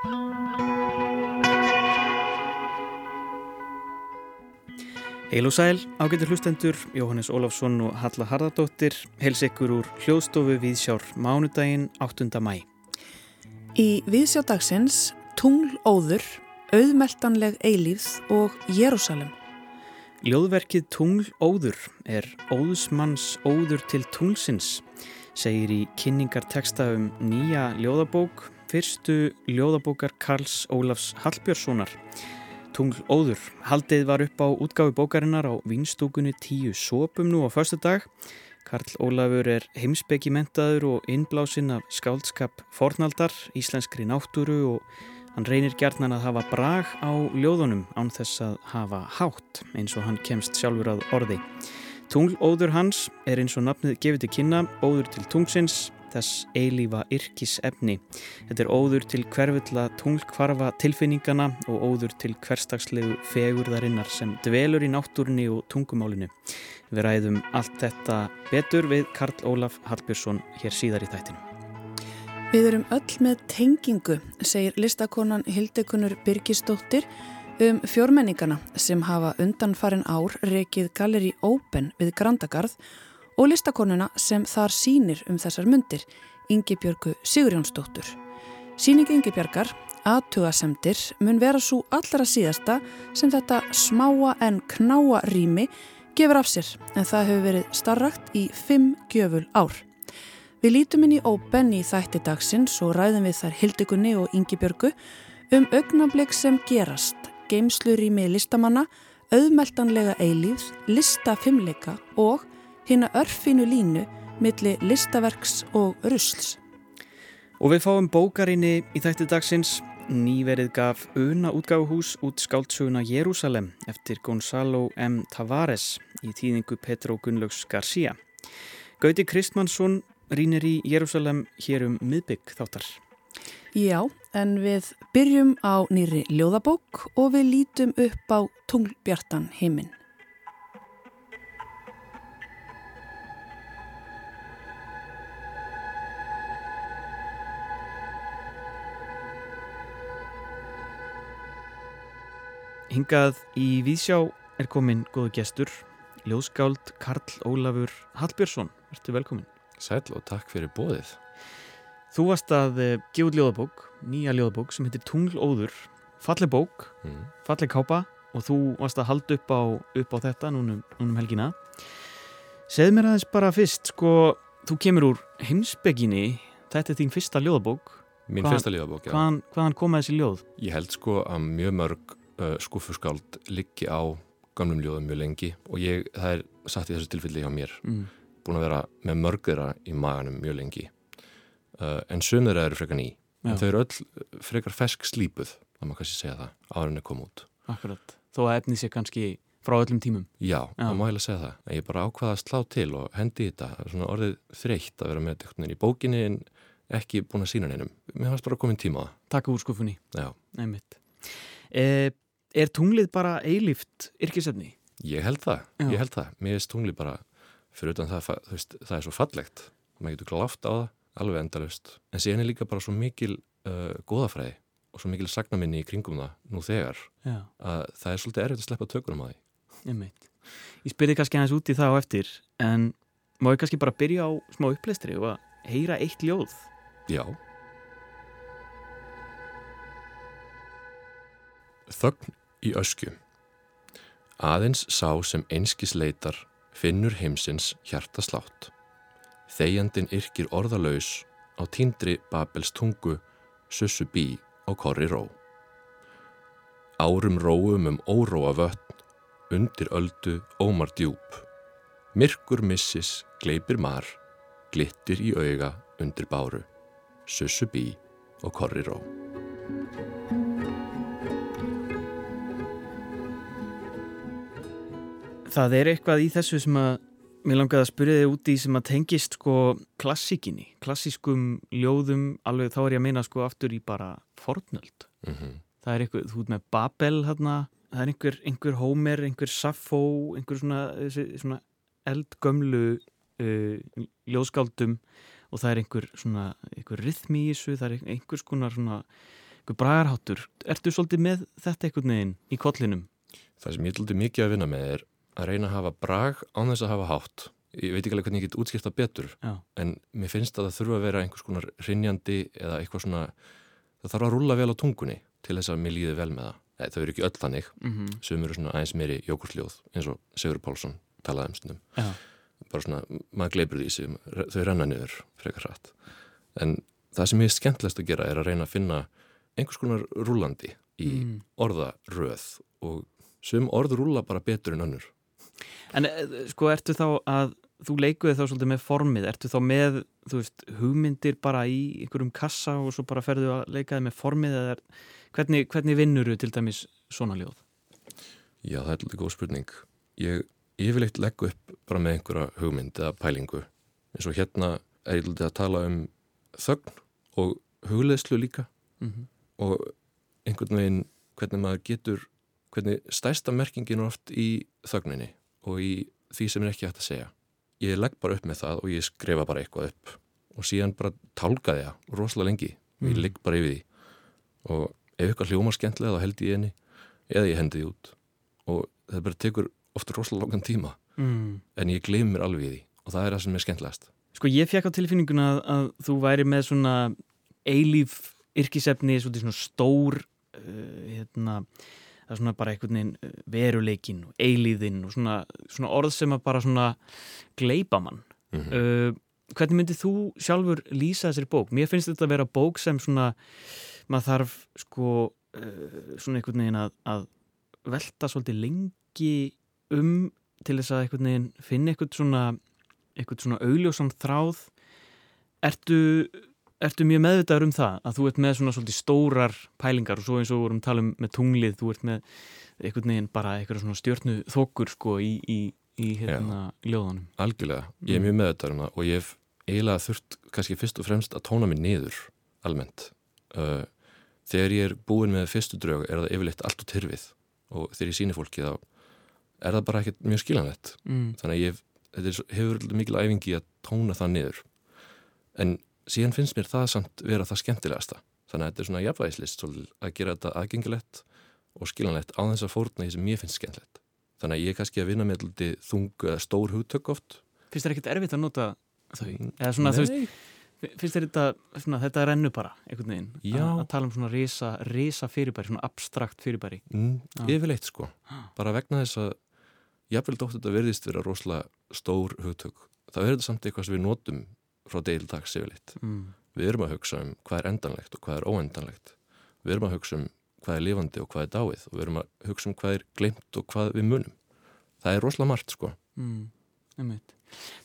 Heil og sæl, ágættur hlustendur, Jóhannes Ólafsson og Halla Harðardóttir, heils ykkur úr hljóðstofu Viðsjár mánudaginn 8. mæ. Í Viðsjá dagsins Tungl óður, auðmeltanleg eilífð og Jérúsalem. Ljóðverkið Tungl óður er óðusmanns óður til tunglsins, segir í kynningarteksta um nýja ljóðabók, fyrstu ljóðabókar Karls Ólafs Hallbjörnssonar. Tungl óður. Haldið var upp á útgáfi bókarinnar á vinstúkunni tíu sópum nú á förstu dag. Karl Ólafur er heimsbyggjimentaður og innblásinn af skáldskap fornaldar, íslenskri náttúru og hann reynir gertnan að hafa brag á ljóðunum án þess að hafa hátt eins og hann kemst sjálfur að orði. Tungl óður hans er eins og nafnið gefið til kynna, óður til tungsins, þess eilífa yrkis efni. Þetta er óður til hverfulla tunglkvarfa tilfinningana og óður til hverstagslegu fegurðarinnar sem dvelur í náttúrunni og tungumálinu. Við ræðum allt þetta betur við Karl Ólaf Hallbjörnsson hér síðar í þættinu. Við erum öll með tengingu, segir listakonan Hildekunur Birgisdóttir um fjórmenningana sem hafa undanfarin ár rekið Galeri Open við Grandagarð og listakonuna sem þar sínir um þessar myndir, Ingi Björgu Sigurjónsdóttur. Síningi Ingi Björgar, aðtugasemdir, mun vera svo allra síðasta sem þetta smáa en knáa rými gefur af sér en það hefur verið starrakt í fimm gjöful ár. Við lítum inn í Open í þætti dagsins og ræðum við þær Hildegunni og Ingi Björgu um augnablik sem gerast, geimslur í með listamanna, auðmeltanlega eilíð, listafimleika og hinn að örfinu línu milli listaverks og rusls. Og við fáum bókarinni í þætti dagsins. Nýverið gaf Una útgáfuhús út skáldsuguna Jérúsalem eftir Gonzalo M. Tavares í tíðingu Petro Gunnlaugs García. Gauti Kristmannsson rínir í Jérúsalem hér um miðbygg þáttar. Já, en við byrjum á nýri ljóðabók og við lítum upp á tunglbjartan heiminn. Hingað í Vísjá er komin góðu gestur, ljóðskáld Karl Ólafur Hallbjörnsson. Verður velkomin. Sæl og takk fyrir bóðið. Þú varst að uh, gefa ljóðabók, nýja ljóðabók sem heitir Tungl Óður. Falleg bók, mm. falleg kápa og þú varst að halda upp á, upp á þetta núnum, núnum helgina. Segð mér aðeins bara fyrst, sko, þú kemur úr heimsbygginni, þetta er þín fyrsta ljóðabók. Mín hvaðan, fyrsta ljóðabók, já. Hvaðan, hvaðan komaði þessi ljóð? Ég held sko að mjög mörg uh, skúfuskáld liggi á gamlum ljóðum mjög lengi og ég, það er satt í þessu tilfelli hjá mér. Mm. búin að vera með mörgðira í maganum mjög lengi. Uh, en sömur eru frekar ný. Já. en þau eru öll frekar fesk slípuð þá maður kannski segja það, árinni kom út. Akkurat, þó að efni sér kannski frá öllum tímum. Já, Já. það má heila segja það. En ég bara ákvaða að slá til og hendi í þetta. Er svona orðið þreytt að vera með þetta í bókinni en ekki búin að sína neinum. Mér fannst bara komin tíma á það. Takk úr skufunni eh, Er tunglið bara eilíft yrkisefni? Ég held það, Já. ég held það. Mér er tunglið bara, fyrir utan það, veist, það er svo fallegt. Maður getur gláft á það, alveg endalust. En síðan er líka bara svo mikil uh, góðafræði og svo mikil sagnaminni í kringum það nú þegar Já. að það er svolítið erfitt að sleppa tökunum að því. Ég. Ég spyrði kannski hans út í það á eftir, en má ég kannski bara byrja á smá uppleistri og að heyra eitt ljóð? Já. Þögn í öskju. Aðeins sá sem einskis leitar finnur heimsins hjarta slátt. Þegjandin yrkir orðalauðs á tíndri Babels tungu, sussu bí og korri ró. Árum róum um óróa vötn, undir öldu ómar djúb. Myrkur missis, gleipir mar, glittir í auga undir báru, sussu bí og korri ró. Það er eitthvað í þessu sem að mér langaði að spyrja þig úti sem að tengist sko klassíkinni, klassískum ljóðum, alveg þá er ég að meina sko aftur í bara fornöld. Mm -hmm. Það er eitthvað, þú veit með Babel hérna, það er einhver, einhver Homer, einhver Sappho, einhver svona, svona eldgömlu uh, ljóðskáldum og það er einhver svona, einhver rithmi í þessu, það er einhvers konar svona einhver bragarháttur ertu svolítið með þetta einhvern veginn í kollinum? Það sem ég er svolítið mikið að vinna með er að reyna að hafa brag án þess að hafa hátt ég veit ekki alveg hvernig ég get útskipta betur Já. en mér finnst að það þurfa að vera einhvers konar rinjandi eða eitthvað svona það þarf að rúla vel á tungunni til þess að mér líði vel með það Nei, þau eru ekki öll þannig Mm -hmm. sem eru svona aðeins meiri jókursljóð eins og Sigur Pálsson talaði um stundum Já. bara svona, maður gleipur því sem þau renna niður frekar hratt en það sem ég er skemmtilegast að gera er að reyna að finna einhvers konar rúlandi í Mm. orðaröð og sum orð rúla bara betur en önnur En eh, sko, ertu þá að þú leikuði þá svolítið með formið, ertu þá með þú veist, hugmyndir bara í einhverjum kassa og svo bara ferðu að leikaði með formið eða er, hvernig, hvernig vinnur þú til dæmis svona ljóð? Já, það er alltaf góð spurning. Ég yfirleitt legg upp bara með einhverja hugmynd eða pælingu. eins og hérna er ég alltaf að tala um þögn og hugleðslu líka Mm -hmm. og einhvern veginn hvernig maður getur, hvernig stærsta merkingin er oft í þögninni og í því sem er ekki hægt að segja. Ég legg bara upp með það og ég skrifa bara eitthvað upp. Og síðan bara tálkaði það rosalega lengi. Og ég Mm. ligg bara yfir því. Og ef eitthvað hljómar skemmtilega þá held ég henni eða ég hendi því út. Og það bara tekur ofta rosalega langan tíma. Mm. en ég gleym mér alveg í því. Og það er það sem er skemmtilegast. Sko ég fekk á tilfinninguna að, að þú væri með svona eilíf yrkisefni, svona stór uh, hérna, það er svona bara einhvern veginn uh, veruleikin og eilíðin og svona, svona orð sem að bara svona gleipa mann. mm -hmm. Uh, hvernig myndið þú sjálfur lýsa þessari bók? Mér finnst þetta að vera bók sem svona, maður þarf sko uh, svona einhvern veginn að, að velta svolítið lengi um til þess að einhvern veginn finna einhvern svona svona augljósan þráð ertu, ertu mjög meðvitaður um það að þú ert með svona svolítið stórar pælingar og svo eins og við vorum tala um með tunglið þú ert með einhvern veginn bara einhverja svona stjórnu þokur sko í, í, í hérna ljóðanum algjörlega, ég er Mm. mjög meðvitaður um það og ég hef eiginlega þurft kannski fyrst og fremst að tóna mig niður almennt. Uh, þegar ég er búin með fyrstu draug er það yfirleitt allt og tyrfið og þegar ég síni fólki þá er það bara ekkert mjög skilanlegt mm. þannig að ég hef, hefur mikil æfingi að tóna það niður. En síðan finnst mér það samt vera það skemmtilegasta. Þannig að þetta er svona jafnvægislist að gera þetta aðgengilegt og skilanlegt á þess að fórna því sem mér finnst skemmtilegt. Þannig að ég er kannski að vinna með alltaf þung eða stór hugtök oft. Finnst þér ekkert erfitt að nota þau? Eða svona veist, finnst þér þetta svona, þetta rennu bara einhvern veginn? Já. að, tala um svona risa, risa fyrirbæri svona abstrakt fyrirbæri. Mm, yfirleitt sko. Bara vegna þess að jafnvel dótt þetta verðist vera rosalega stór hugtök þá er þetta samt eitthvað sem við notum frá deildags yfirleitt. Mm. við erum að hugsa um hvað er endanlegt og hvað er óendanlegt. Við erum að hugsa um hvað er lifandi og hvað er dáið og við erum að hugsa um hvað er glemt og hvað við munum. Það er rosalega margt sko. Mm.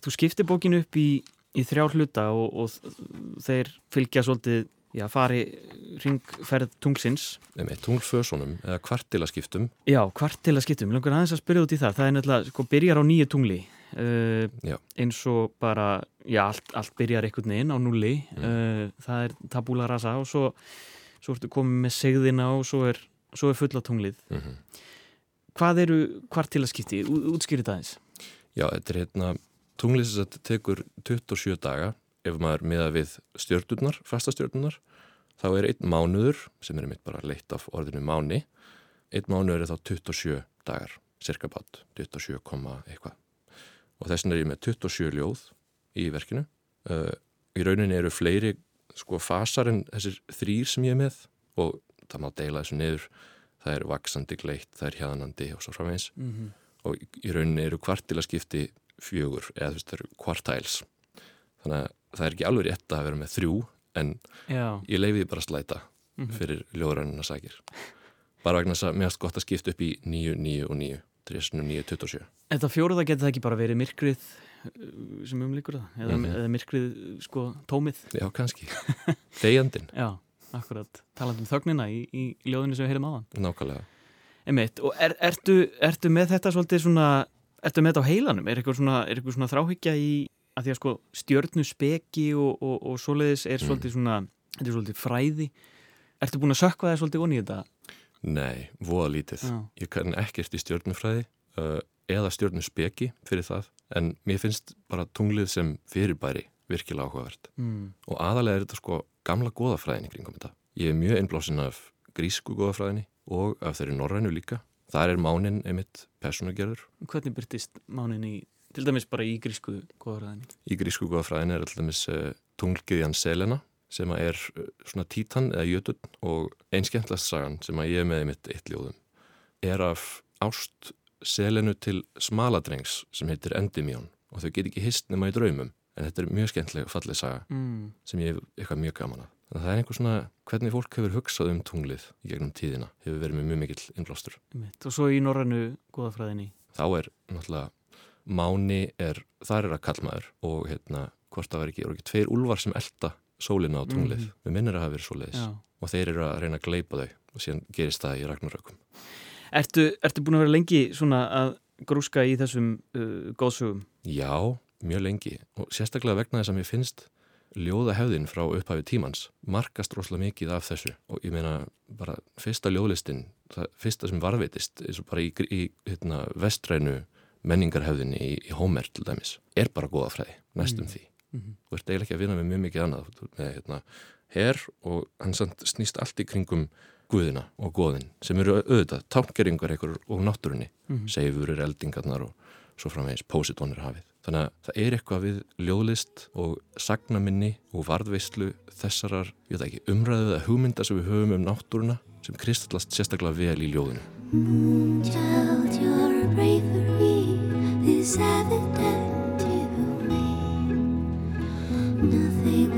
Þú skiptir bókinu upp í, í þrjá hluta og, og þeir fylgja svolítið já, fari ringferð tungsins með tunglfösunum eða kvartilaskiptum. Já, hvart til að skiptum, langar aðeins að spyrja út í það. Það er nefnilega, sko, byrjar á nýju tungli. Uh, eins og bara já, allt, allt byrjar einhvern veginn á nulli Mm. uh, það er tabula rasa og svo, svo ertu komið með segðina og svo er, svo er fulla tunglið. Mm -hmm. Hvað eru hvart til að skipti? Útskýrið aðeins. Já, þetta er hérna tunglið sem tekur 27 daga ef maður miða við stjörnurnar, fastastjörnurnar þá er einn mánuður sem er mitt bara leitt af orðinu máni einn mánuður er þá 27 dagar cirka bát, 27, eitthvað. Og þessin er ég með 27 ljóð í verkinu. Uh, í rauninni eru fleiri sko fasar en þessir þrýr sem ég er með og það má deila þessu niður. Það er vaksandi gleitt, það er hjaðanandi og svo framvegs mm -hmm. og í rauninni eru kvartilaskipti fjögur eða þú veist það eru kvartæls þannig að það er ekki alveg rétt að vera með þrjú en Já. ég leiði bara slæta mm fyrir ljóðrænuna sækir. Bara vegna þess að mér finnst gott að skipta upp í 9, 9 og 9 3, 9, 27 Þetta fjóruða getur það ekki bara verið myrkrið uh, sem umlíkur það? Eða, Mhm. eða myrkrið sko tómið? Já kannski, deyjandin Já, akkurat, talandi um þögnina í, í ljóðinu sem við heyrim áðan. Nákvæmlega. Einmitt, og er, ertu, ertu með þetta svolítið svona, ertu með þetta á heilanum? Er eitthvað svona, svona þráhyggja í að því að sko stjörnu speki og, og, og svoleiðis er Mm. svolítið svona, þetta er svolítið fræði Ertu búin að sökka það svolítið onni í þetta? nei, voða lítið Já. ég kann ekkert í stjörnufræði uh, eða stjörnuspeki fyrir það en mér finnst bara tunglið sem fyrirbæri virkilega áhugavert Mm. og aðalega er þetta sko gamla goðafræðin í kringum þetta Ég er mjög einblásin af grísku góðafræðinni og af þeirri norrænu líka. Það er mánin einmitt personagerður. Hvernig byrtist mánin í, til dæmis bara í grísku góðafræðinni? Í grísku góðafræðinni er alltaf mis uh, tunglgiðjan Selena sem er uh, svona títan eða jötun og einskjöntlast sagan sem að ég er með einmitt eitt ljóðum er af ást Selenu til smaladrengs sem heitir Endymion og þau get ekki hist nema í draumum en þetta er mjög skemmtilega fallið saga Mm. sem ég hef eitthvað mjög gaman að. Þannig að það er einhver svona hvernig fólk hefur hugsað um tunglið í gegnum tíðina hefur verið með mjög mikill innblástur. Og svo í norrænu góðafræðinni. Þá er náttúrulega máni er, þar er að kallmaður og hérna hvort það var ekki, ekki tveir úlvar sem elda sólina á tunglið. Mhm. Við minnir að hafa verið svoleiðis Já. og þeir eru að reyna að gleipa þau og síðan gerist það í ragnarökum. Ertu, ertu búin að vera lengi svona að grúska í þessum uh, góðsögum? Já, mjög lengi og sérstaklega vegna þess að mér finnst ljóðahefðin frá upphafi tímans markast rosalega mikið af þessu og ég meina bara fyrsta ljóðlistin það fyrsta sem varveitist eins og bara í, í hérna, vestrænu menningarhefðinni í, í Homer til dæmis er bara góðafræði, næstum Mm. því Mm og ert eiginlega ekki að vinna með mjög mikið annað með hérna, her og hann samt snýst allt í kringum guðina og góðin sem eru auðvitað tánkeringar einhver og náttúrunni -hmm. seifurur, eldingarnar og svo framvegis pósitónir hafið. Þannig að það er eitthvað við ljóðlist og sagnaminni og varðveislu þessarar, ég veit ekki, umræðu eða hugmynda sem við höfum um náttúruna sem kristallast sérstaklega vel í ljóðinu. Child, your bravery is evident to me. Nothing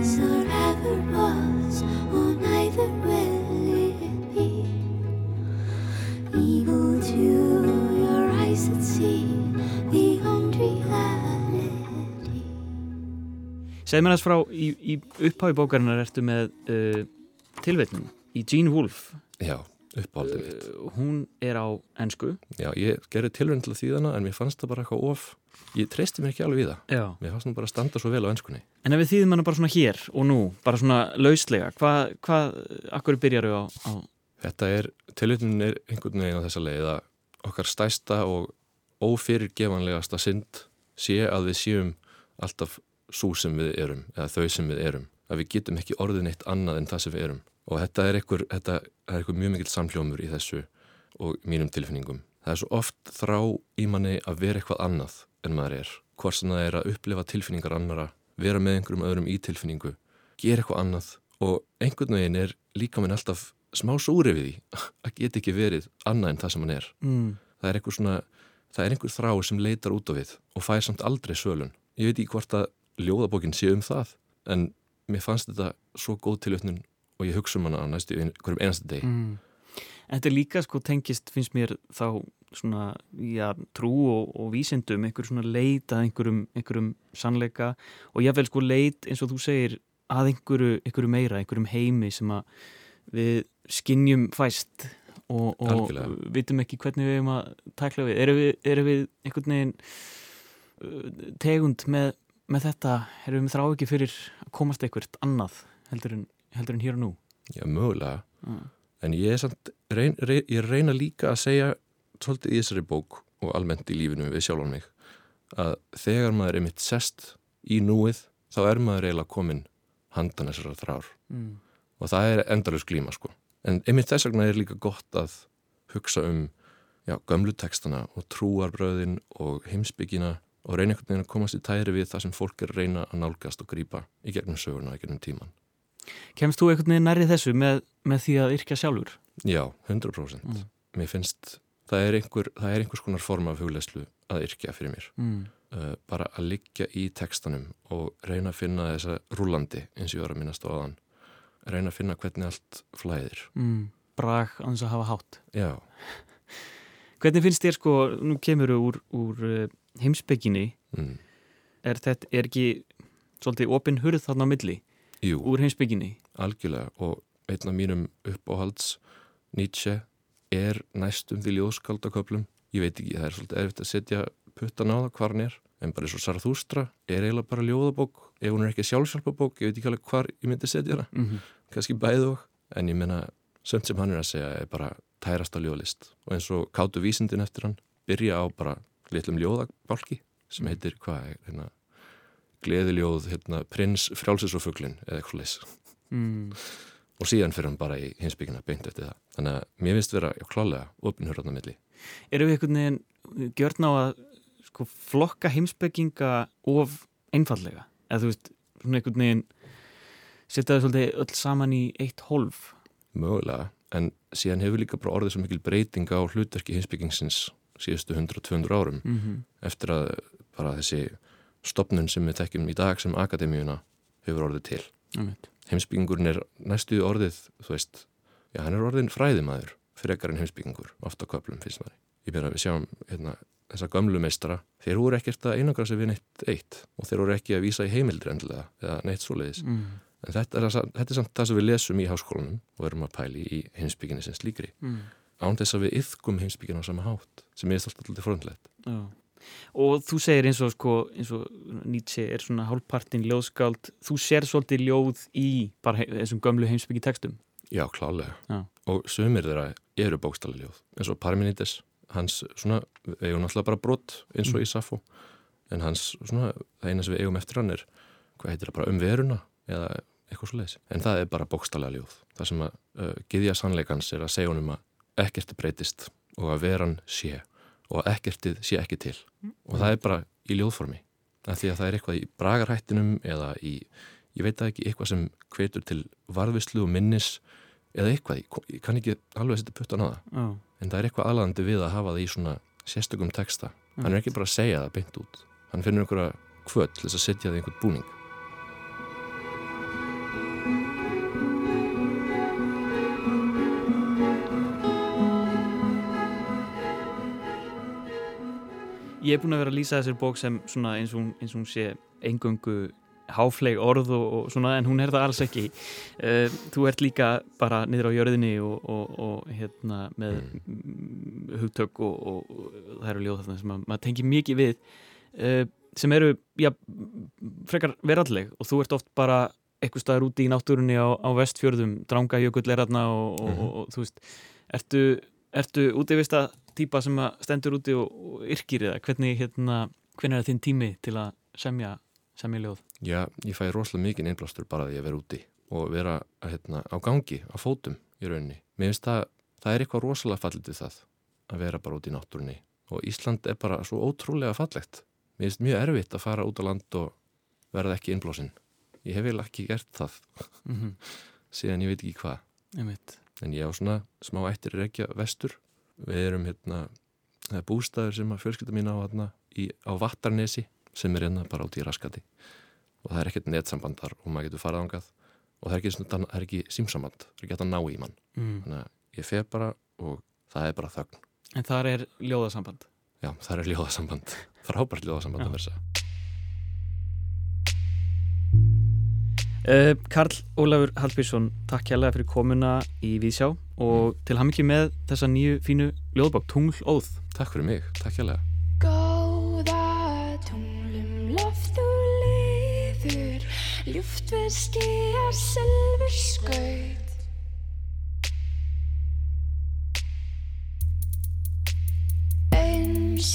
is or ever was, or neither will it be. Evil to your eyes that see beyond reality. Segð mér þess frá, í, í upphafi bókarinnar ertu með uh, tilveitnum í Gene Wolfe. Já, uppáldið mitt. Uh, hún er á ennsku. Já, ég gerði tilvæm til að þýðana en mér fannst það bara eitthvað of, ég treysti mér ekki alveg við það. Já. Mér fannst það bara að standa svo vel á ennskunni. En ef við þýðum hana bara svona hér og nú, bara svona lauslega, hvað, hvað, akkur byrjaru á, á Þetta er, tilvæmnin er einhvern veginn á þessa leið að okkar stæsta og ófyrirgefanlegasta synd sé að við séum alltaf svo sem við erum eða þau sem við erum. Að við getum ekki orðin eitt annað en það sem við erum. Og þetta er einhver, þetta er einhver mjög mikill samhljómur í þessu og mínum tilfinningum. Það er svo oft þrá í manni að vera eitthvað annað en maður er. Hvort sem það er að upplifa tilfinningar annara, vera með einhverjum öðrum í tilfinningu, gera eitthvað annað og einhvern veginn er líka minn alltaf smá súri við því að geta ekki verið annað en það sem hann er. mm. Það er einhver svona, það er einhver þrá sem leitar út á við og fær samt aldrei svölun. Ég veit ekki hvort að ljóðabókin sé um það en mér fannst þetta svo góð tilutnun og ég hugsa um hana á næstu einhverjum einasta deg. Mm. Þetta er líka sko tengist, finnst mér þá svona, já, trú og, og vísindum, einhver svona leit að einhverjum, einhverjum sannleika og jáfnvel sko leit eins og þú segir að einhverju, einhverju meira, einhverjum heimi sem að við skinnjum fæst og, og vitum ekki hvernig við erum að takla við. Erum við, erum við einhvern veginn uh, tegund með, með þetta, erum við þrá ekki fyrir að komast eitthvað annað heldur en, heldur en hér og nú? Já, mögulega. Mm. En ég samt, reyn, reyn, ég reyna líka að segja svolítið í þessari bók og almennt í lífinu við sjálfan mig að þegar maður er mitt sest í núið þá er maður eiginlega komin handan þessara þrár Mm. og það er endalus glíma sko. En einmitt þess vegna er líka gott að hugsa um já, gömlu tekstana og trúarbröðin og heimsbyggina og reyna einhvern veginn að komast í tæri við það sem fólk er reyna að nálgast og grípa í gegnum söguna, í gegnum tíman. Kemst þú einhvern veginn nærri þessu með, með því að yrkja sjálfur? Já, 100%. Mm. Mér finnst, það er, einhver, það er einhvers konar form af hugleyslu að yrkja fyrir mér. Mm. Uh, bara að liggja í tekstanum og reyna að finna þessa rúlandi eins og ég var að minnast á aðan. Reyna að finna hvernig allt flæðir. Mm. Brag á þess að hafa hátt. Já, Hvernig finnst þér sko, nú kemur þú úr, úr uh, heimsbygginni, mm. er þetta, er ekki svolítið opin hurð þarna á milli jú, úr heimsbygginni? algjörlega og einn af mínum uppáhalds Nietzsche er næstum því ljóðskaldaköplum. Ég veit ekki, það er svolítið erfitt að setja puttan á það hvar hann er, en bara eins og Sarthústra er eiginlega bara ljóðabók. Ef hún er ekki sjálfsjálfabók, ég veit ekki alveg hvar ég myndi setja hana. Mm kannski bæðu og en ég menna, sömt sem hann er að segja er bara tærast á ljóðlist og eins og kátu vísindin eftir hann byrja á bara litlum ljóðabálki sem heitir hvað er hérna gleðiljóð, hérna, prins frjálsis og fuglin eða eitthvað leys mm. og síðan fyrir hann bara í hinsbyggina beint eftir það. Þannig að mér finnst vera klálega opinhörðan á milli. Eru við einhvern veginn gjörn á að sko, flokka heimsbygginga of einfallega? Eða þú veist, svona einhvern veginn setja það svolítið öll saman í eitt hólf? Mögulega, en síðan hefur líka bara orðið svo mikil breyting á hlutverki hinsbyggingsins síðustu 100-200 árum Mm -hmm. eftir að bara þessi stopnun sem við tekjum í dag sem akademíuna hefur orðið til. Heimsbyggingurinn er næstuði orðið, þú veist, já hann er orðin fræðimæður frekar en heimsbyggingur, ofta köplum finnst maður. Ég meina við sjáum hérna, þessa gamlu meistara, þeir voru ekkert að einangra sig við neitt eitt og þeir voru ekki að vísa í heimildri endilega eða neitt svoleiðis. Mm. En þetta er, þetta er samt það sem við lesum í háskólanum og erum að pæli í heimsbygginni sem slíkri. Mm. Án þess að við yfkum heimsbyggina á sama hátt sem er alltaf alltaf fröndlegt. Já. Og þú segir eins og, sko, eins og Nietzsche er svona hálfpartin ljóðskáld, þú sér svolítið ljóð í bara þessum gömlu heimsbyggi tekstum. Já, klálega. Já. Og sömur þeirra eru bókstæli ljóð. eins og Parmenides, hans svona, við eigum náttúrulega bara brott eins og í Safo, en hans svona, það eina sem við eigum eftir hann er, hvað heitir það, bara um veruna eða eitthvað svo leiðis. En það er bara bókstælega ljóð. Það sem að uh, giðja sannleikans er að segja honum að ekkert breytist og að veran sé og að ekkertið sé ekki til. Og það er bara í ljóðformi. Er því að það er eitthvað í bragarhættinum eða í, ég veit það ekki, eitthvað sem hvetur til varðvislu og minnis eða eitthvað, ég, kann ekki alveg setja puttan á það. Já. En það er eitthvað aðlandi við að hafa það í svona sérstökum texta. Hann er ekki bara að segja það beint út. Hann finnur einhverja kvöld til þess að setja það í einhvern búning. Ég er búin að vera að lýsa þessir bók sem svona eins og eins og hún sé engöngu háfleg orð og, og svona en hún er það alls ekki. Uh, þú ert líka bara niður á jörðinni og, og, og hérna með mm. hugtök og, og það eru ljóð þarna sem að, maður tengir mikið við uh, sem eru, já, frekar veralleg og þú ert oft bara eitthvað staðar úti í náttúrunni á, á vestfjörðum, drangajökull er þarna og, og, þú veist, ertu, ertu útivista típa sem að stendur úti og, og yrkir eða hvernig, hérna, hvernig er þinn tími til að semja, semja ljóð? Já, ég fæ rosalega mikið einblástur bara að vera úti og vera hérna, á gangi, á fótum í rauninni. Mér finnst það, það er eitthvað rosalega fallið til það að vera bara úti í náttúrunni og Ísland er bara svo ótrúlega fallegt. Mér finnst mjög erfitt að fara út á land og verða ekki innblásinn. Ég hef vel ekki gert það Mm -hmm. síðan ég veit ekki hvað. En ég á svona smá ættir reykja vestur. Við erum hérna, það er bústæður sem að fjölskylda mín á hérna í, á Vattarnesi sem er hérna bara út í raskati. Og það er ekkert netsambandar og maður getur farað ángað og það er ekki, það er ekki símsamband, það er ekki hægt að ná í mann. Mm. Þannig að ég fer bara og það er bara þögn. En þar er ljóðasamband. Já, það er ljóðasamband. Frábært ljóðasamband að versa. Uh, Karl Ólafur Hallbjörnsson, takk hérlega fyrir komuna í Vísjá og til ham ekki með þessa nýju fínu ljóðbók, Tungl Óð. Takk fyrir mig, takk hérlega. Góða tunglum loft og lifur Ljúft við skýjar silfur skaut Eins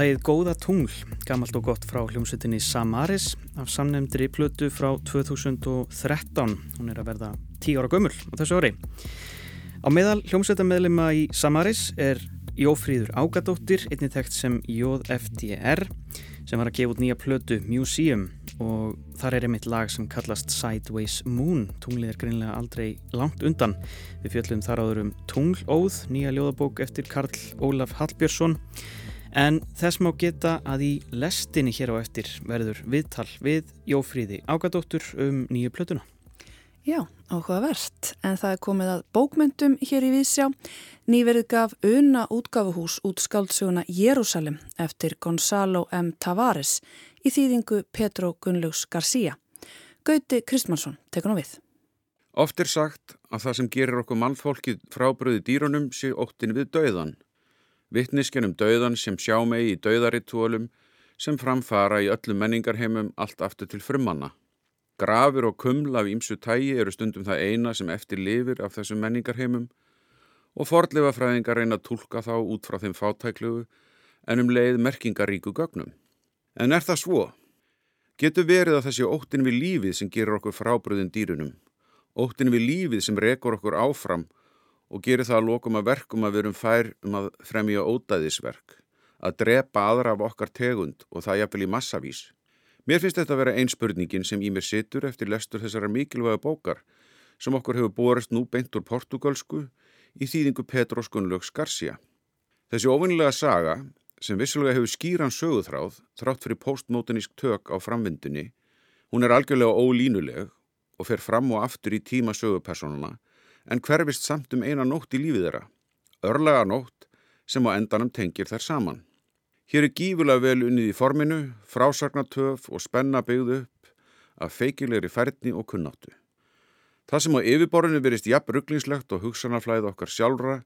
Lægið Góða tungl, gamalt og gott frá hljómsveitinni Samaris af samnefndri plötu frá 2013. Hún er að verða 10 ára gömul á þessu ári. Á meðal hljómsveitameðlema í Samaris er Jófríður Ágadóttir, einnig þekkt sem JFDR, sem var að gefa út nýja plötu Museum og þar er einmitt lag sem kallast Sideways Moon. Tunglið er greinlega aldrei langt undan. Við fjöllum þar áður um Tunglóð, nýja ljóðabók eftir Karl Ólaf Hallbjörnsson. En þess má geta að í lestinni hér á eftir verður viðtal við Jófríði Ágadóttur um nýju plötuna. Já, áhugavert. En það er komið að bókmyndum hér í Vísjá. Nýverið gaf Una útgafuhús út skáldsöguna Jérúsalem eftir Gonzalo M. Tavares í þýðingu Petro Gunnlaugs García. Gauti Kristmansson tekur nú við. Oft er sagt að það sem gerir okkur mannfólkið frábröði dýrunum sé óttin við dauðan. Vittniskenum dauðan sem sjá megi í dauðaritúalum sem framfara í öllum menningarheimum allt aftur til frumanna. Grafur og kuml af ímsu tægi eru stundum það eina sem eftir lifir af þessum menningarheimum og fordleifafræðingar reyna að tólka þá út frá þeim fátæklugu en um leið merkingaríku gögnum. En er það svo? Getur verið að þessi óttin við lífið sem gerur okkur frábröðin dýrunum, óttin við lífið sem rekur okkur áfram og gerir það að lokum að verkum að verum fær um að fremja ódæðisverk, að drepa aðra af okkar tegund og það jafnvel í massavís. Mér finnst þetta að vera einn spurningin sem í mér situr eftir lestur þessara mikilvæga bókar sem okkur hefur borist nú beint úr portugalsku í þýðingu Petros Gunnlaugs Garcia. Þessi ofinlega saga sem vissulega hefur skýran söguþráð þrátt fyrir postmodernísk tök á framvindunni, hún er algjörlega ólínuleg og fer fram og aftur í tíma sögupersonuna en hverfist samt um eina nótt í lífið þeirra, örlega nótt sem á endanum tengir þær saman. Hér er gífulega vel unnið í forminu, frásagnatöf og spenna byggðu upp af feikilegri færni og kunnáttu. Það sem á yfirborðinu verist jafn rugglingslegt og hugsanarflæð okkar sjálfra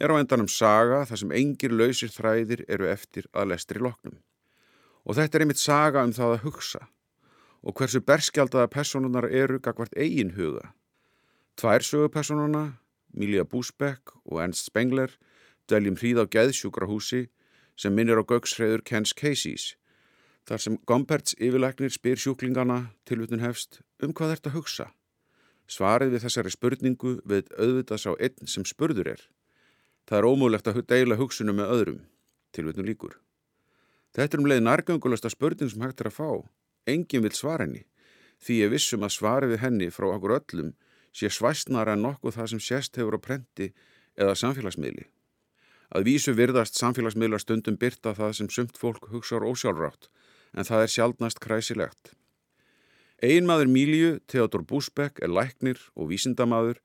er á endanum saga þar sem engir lausir þræðir eru eftir að lestri loknum. Og þetta er einmitt saga um það að hugsa og hversu berskjaldaða personunar eru gagvart eigin huga. Tvær sögupersonuna, Milja Búsbekk og Ernst Spengler, dæljum hríð á geðsjúkra húsi sem minnir á gögsræður Kens Caseys. Þar sem Gomperts yfirleiknir spyr sjúklingana tilvutun hefst um hvað þetta hugsa. Svarið við þessari spurningu við auðvitað sá einn sem spurður er. Það er ómúlegt að deila hugsunum með öðrum, tilvutun líkur. Þetta er um leið nærgöngulasta spurning sem hægt er að fá. Engin vil svara henni, því ég vissum að svarið við henni frá okkur öllum sé svæstnara en nokkuð það sem sést hefur á prenti eða samfélagsmiðli. Að vísu virðast samfélagsmiðlar stundum byrta það sem sumt fólk hugsaður ósjálfrátt, en það er sjálfnast kræsilegt. Einmaður Míliu, Theodor Búsbekk, er læknir og vísindamaður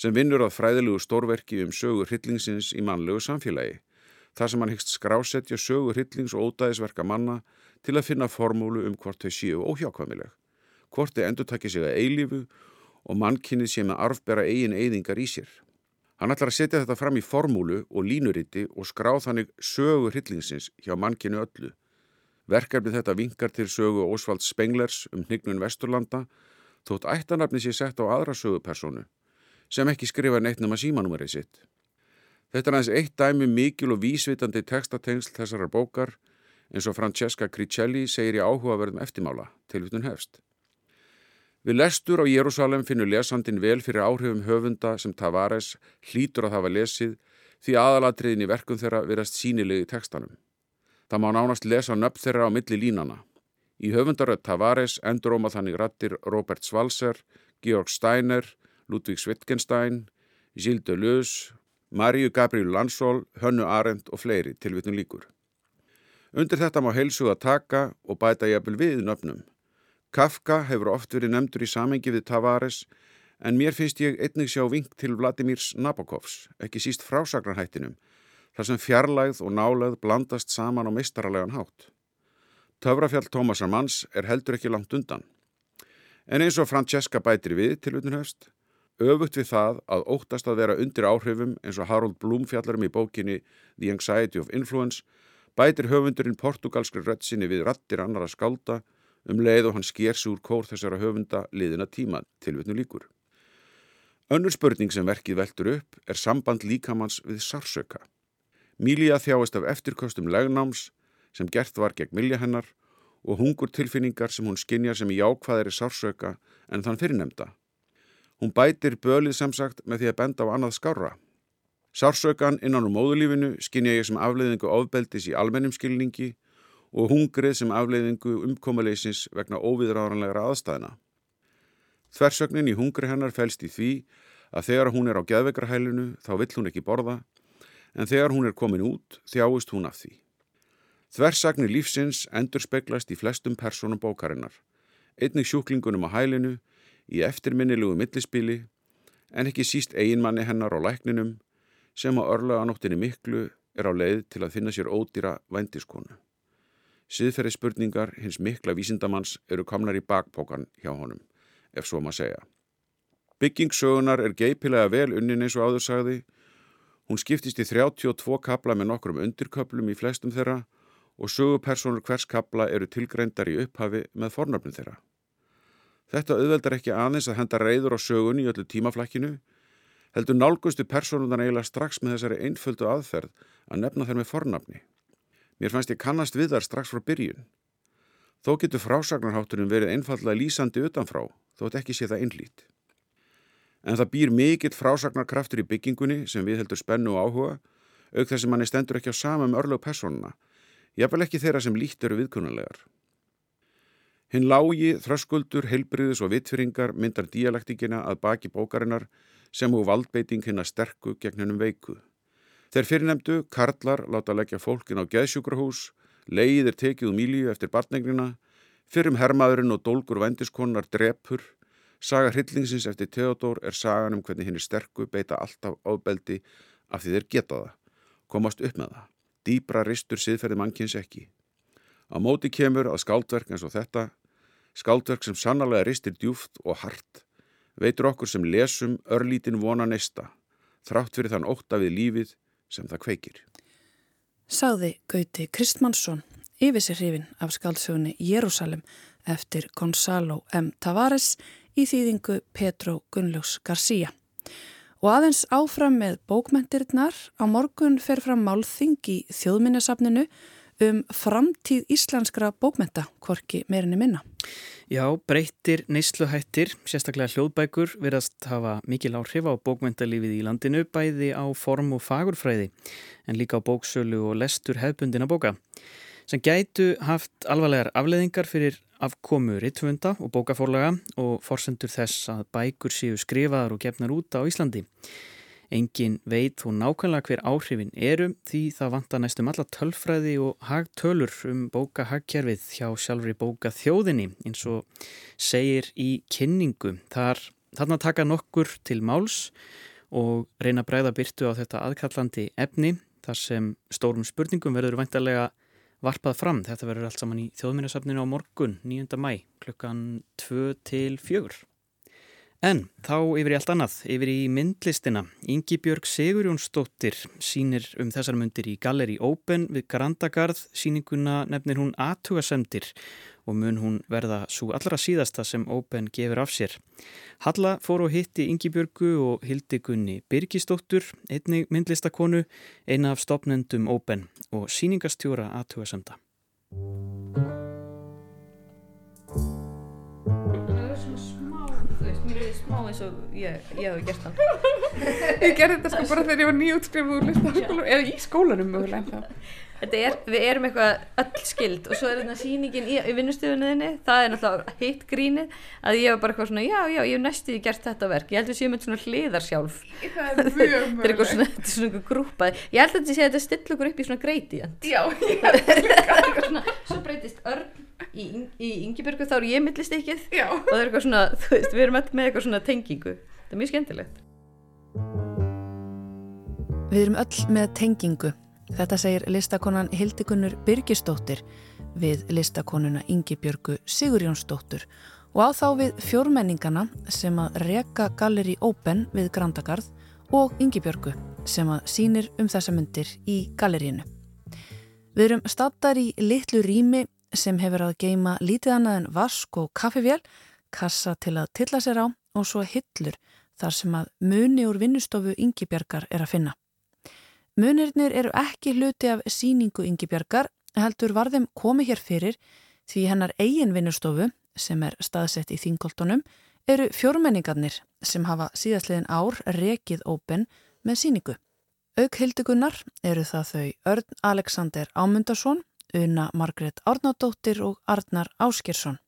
sem vinnur að fræðilegu stórverki um sögur hryllingsins í mannlegu samfélagi, þar sem hann hyggst skrásetja sögur hryllings og ódæðisverka manna til að finna formúlu um hvort þau séu óhjákvæmileg, hvort þau endur takja sig að eilífu og mannkynnið sé með arfbera eigin eigðingar í sér. Hann ætlar að setja þetta fram í formúlu og línuriti og skráð þannig sögu hryllingsins hjá mannkinu öllu. Verkefni þetta vinkar til sögu Ósvald Spenglers um hnignun Vesturlanda þótt ættanarfni sé sett á aðra sögupersonu sem ekki skrifa neitt nema símanúmerið sitt. Þetta er aðeins eitt dæmi mikil og vísvitandi textatengsl þessarar bókar eins og Francesca Cricelli segir í áhugaverðum eftirmála til vitun hefst. Við lestur á Jérúsalem finnur lesandin vel fyrir áhrifum höfunda sem Tavares hlýtur að hafa lesið því aðalatriðin í verkum þeirra verðast sínilegi tekstanum. Það má nánast lesa nöpp þeirra á milli línana. Í höfundaröð Tavares enduróma þannig rattir Robert Svalser, Georg Steiner, Ludvig Wittgenstein, Gilles Deleuze, Maríu Gabriel Lansól, Hönnu Arendt og fleiri tilvitnum líkur. Undir þetta má heilsuga taka og bæta jafnvel við nöfnum. Kafka hefur oft verið nefndur í samengi við Tavares en mér finnst ég einnig sjá vink til Vladimirs Nabokovs, ekki síst frásagnarhættinum, þar sem fjarlægð og nálegð blandast saman á meistaralegan hátt. Töfrafjall Tómasar Manns er heldur ekki langt undan. En eins og Francesca bætir við til utanhöfst, öfugt við það að óttast að vera undir áhrifum eins og Harold Bloom fjallarum í bókinni The Anxiety of Influence, bætir höfundurinn portugalskri röttsinni við rattir annara skálda um leið og hann sker sig úr kór þessara höfunda liðina tíma tilvitnu líkur. Önnur spurning sem verkið veldur upp er samband líkamanns við sarsöka. Mílíja þjáist af eftirkostum legnáms sem gert var gegn milja hennar og hungur tilfinningar sem hún skinjar sem í jákvæðari sarsöka en þann fyrirnemda. Hún bætir bölið samsagt með því að benda á annað skára. Sársökan innan úr móðulífinu skinja ég sem afleiðingu ofbeldis í almennum skilningi og hungrið sem afleiðingu umkomuleysins vegna óviðráðanlegra aðstæðina. Þversögnin í hungri hennar fælst í því að þegar hún er á geðvegrahælinu þá vill hún ekki borða en þegar hún er komin út þjáist hún af því. Þversagnir lífsins endur speglast í flestum personum bókarinnar, einnig sjúklingunum á hælinu, í eftirminnilegu millispili, en ekki síst eiginmanni hennar á lækninum sem á örlaganóttinni miklu er á leið til að finna sér ódýra vændiskonu. Siðferði spurningar hins mikla vísindamanns eru komnar í bakpókan hjá honum, ef svo maður segja. Byggingssögunar er geipilega vel unnin eins og áður sagði. Hún skiptist í 32 kapla með nokkrum undirköplum í flestum þeirra og sögupersonur hvers kapla eru tilgreindar í upphafi með fornöfnum þeirra. Þetta auðveldar ekki aðeins að henda reyður á sögun í öllu tímaflakkinu, heldur nálgustu personundan eiginlega strax með þessari einföldu aðferð að nefna þeir með fornafni. Mér fannst ég kannast við þar strax frá byrjun. Þó getur frásagnarháttunum verið einfallega lýsandi utanfrá, þótt ekki sé það einlít. En það býr mikill frásagnarkraftur í byggingunni sem við heldur spennu og áhuga, auk þess að manni stendur ekki á samum örlög personuna, jafnvel ekki þeirra sem líkt eru viðkunnanlegar. Hinn lági, þröskuldur, heilbriðis og vitfyringar myndar dialektikina að baki bókarinnar sem og valdbeiting hinn að sterku gegn hennum veiku. Þeir fyrirnemdu, karlar, láta leggja fólkin á geðsjúkrahús, leið er tekið úr mílíu eftir barnegnina, fyrrum hermaðurinn og dólgur vendiskonnar drepur, saga hryllingsins eftir Theodor er sagan um hvernig hinn er sterku beita alltaf ábeldi af því þeir geta það, komast upp með það. Dýbra ristur siðferði mannkins ekki. Á móti kemur að skáldverk eins og þetta, skáldverk sem sannarlega ristir djúft og hart, veitur okkur sem lesum örlítin vona nesta, þrátt fyrir þann ótta við lífið sem það kveikir. Sáði Gauti Kristmannsson yfir sér hrifin af skáldsögunni Jérúsalem eftir Gonzalo M. Tavares í þýðingu Petro Gunnlaugs García. Og aðeins áfram með bókmentirnar á morgun fer fram málþing í þjóðminnesafninu um framtíð íslenskra bókmenta, hvorki meirinni minna. Já, breyttir neysluhættir, sérstaklega hljóðbækur, verðast hafa mikil áhrif á bókmentalífið í landinu, bæði á form og fagurfræði, en líka á bóksölu og lestur hefbundina bóka, sem gætu haft alvarlegar afleðingar fyrir afkomu rittvönda og bókafórlaga og forsendur þess að bækur séu skrifaðar og gefnar út á Íslandi. Engin veit þó nákvæmlega hver áhrifin eru því það vantar næstum alla tölfræði og hagtölur um bókahagkerfið hjá sjálfur í bókaþjóðinni eins og segir í kynningu. Þar, þarna taka nokkur til máls og reyna að breyða byrtu á þetta aðkallandi efni þar sem stórum spurningum verður vantarlega varpað fram. Þetta verður allt saman í þjóðminnarsafninu á morgun 9. mæ klukkan 2 til 4. En þá yfir í allt annað, yfir í myndlistina. Ingi Björg Sigurjónsdóttir sínir um þessar myndir í Galleri Open við Grandagarð. Síninguna nefnir hún Atugasemdir og mun hún verða svo allra síðasta sem Open gefur af sér. Halla fór og hitti Ingi Björgu og hildi Gunni Birgisdóttur, einnig myndlistakonu, eina af stopnendum Open og síningastjóra Atugasemda. Smá eins og ég, ég hef gert hann Ég gerði þetta sko bara þegar ég var nýjútskrifuð úr listaskólanum eða í skólanum mögulega ennþá. Þetta er, við erum eitthvað öll skild og svo er þetta sýningin í, í vinnustöðunniðinni það er náttúrulega hitt grínið að ég var bara eitthvað svona, já, já, ég hef næstuði gert þetta verk. Ég held að við séum eitthvað svona hliðar sjálf Það er mjög þetta er eitthvað svona, þetta er svona eitthvað grúpað ég held að þetta sé að þetta stilla okkur upp í svona gradient. Já, ég svona, svo breytist örn í, í Ingibjörgu þá er ég millist ekkið Já. og það er eitthvað svona, þú veist, við erum öll með eitthvað svona tengingu. Þetta er mjög skemmtilegt. Við erum öll með tengingu. Þetta segir listakonan Hildikunnur Birgisdóttir við listakonuna Ingi Björgu Sigurjónsdóttur og á þá við fjórmenningana sem að reka Galleri Open við Grandagarð og Ingi Björgu sem að sínir um þessa myndir í gallerínu. Við erum stattar í litlu rými sem hefur að geima lítið annað en vask og kaffivél, kassa til að tilla sér á og svo hillur þar sem að muni úr vinnustofu Ingi Björgar er að finna. Munirnir eru ekki hluti af síningu Ingibjargar, heldur var þeim komið hér fyrir því hennar eigin vinnustofu, sem er staðsett í Þingoltonum, eru fjórmenningarnir sem hafa síðastliðin ár rekið Open með síningu. Auk hildugunnar eru það þau Örn Alexander Ámundarsson, Una Margret Árnádóttir og Arnar Áskersson.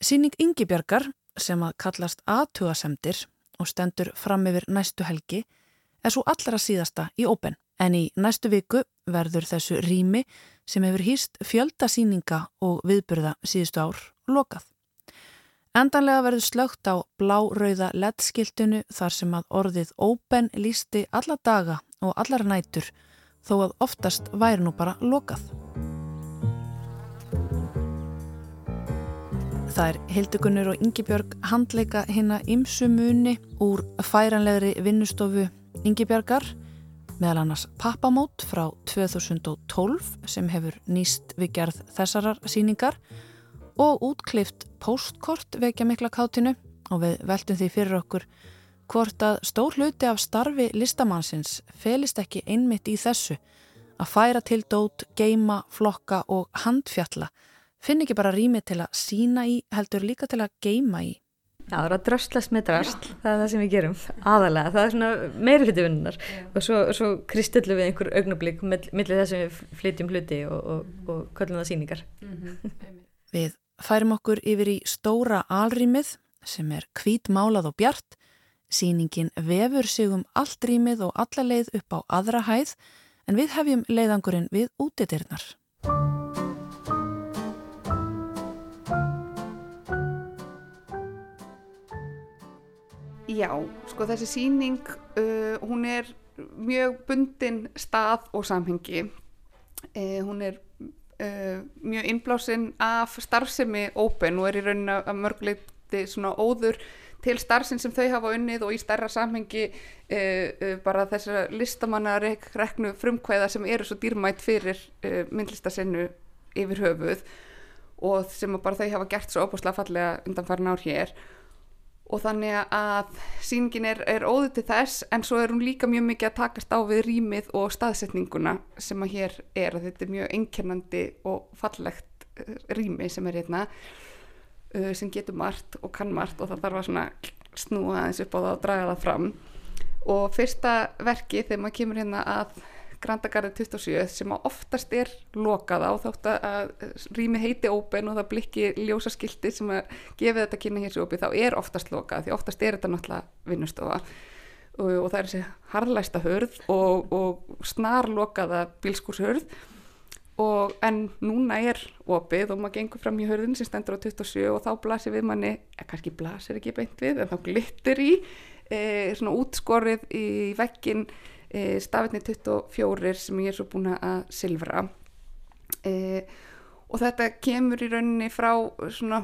Síning Yngibjargar sem að kallast aðtugasemdir og stendur fram yfir næstu helgi er svo allra síðasta í Open. En í næstu viku verður þessu rými sem hefur hýst fjöldasýninga og viðburða síðustu ár lokað. Endanlega verður slögt á blá-rauða leddskiltinu þar sem að orðið Open lísti alla daga og allar nætur þó að oftast væri nú bara lokað. Það er Hildegunur og Yngibjörg handleika hinna ymsumuni úr færanlegri vinnustofu Yngibjörgar meðal annars pappamót frá 2012 sem hefur nýst við gerð þessarar síningar og útklift postkort vekja mikla kátinu og við veltum því fyrir okkur hvort að stór hluti af starfi listamannsins felist ekki einmitt í þessu að færa til dót, geima, flokka og handfjalla finn ekki bara rými til að sína í heldur líka til að geima í Já, það er að dröslast með drasl, það er það sem við gerum aðalega, það er svona meiri hluti vinnunar og svo, svo kristillu við einhver augnablík millir þess að við flytjum hluti og, og, og köllum það síningar Við færum okkur yfir í stóra alrýmið sem er hvítmálað og bjart. Sýningin vefur sig um allt rýmið og alla leið upp á aðra hæð en við hefjum leiðangurinn við útidirnar Já, sko þessi síning, uh, hún er mjög bundin stað og samhengi. Uh, hún er uh, mjög innblásinn af starfsemi Open og er í rauninu að mörguleiti svona óður til starfsinn sem þau hafa unnið og í stærra samhengi bara þessar listamanna reknu frumkvæða sem eru svo dýrmætt fyrir myndlistasennu yfir höfuð og sem bara þau hafa gert svo óbúslega fallega undan farin ár hér og þannig að síningin er, er óður til þess en svo er hún líka mjög mikið að takast á við rýmið og staðsetninguna sem að hér er að þetta er mjög einkernandi og fallegt eh, rými sem er hérna uh, sem getur margt og kann margt og það þarf að svona snúa á það og draga það fram. Og fyrsta verki þegar maður kemur hérna að Grandagarði 27 sem oftast er lokaða og þótt að rými heiti open og það blikki ljósaskilti sem að gefa þetta kynna hér sér opið þá er oftast lokað því oftast er þetta náttúrulega vinnustofa. Og, og það er þessi harlæsta hörð og, og snar lokaða bílskúrshörð og en núna er opið og maður gengur fram í hörðin sem stendur á 27 og þá blasir við manni, eða kannski blasir ekki beint við en þá glittir í e, svona útskorið í vekkin e, stafirni 24 sem ég er svo búin að silfra. E, og þetta kemur í rauninni frá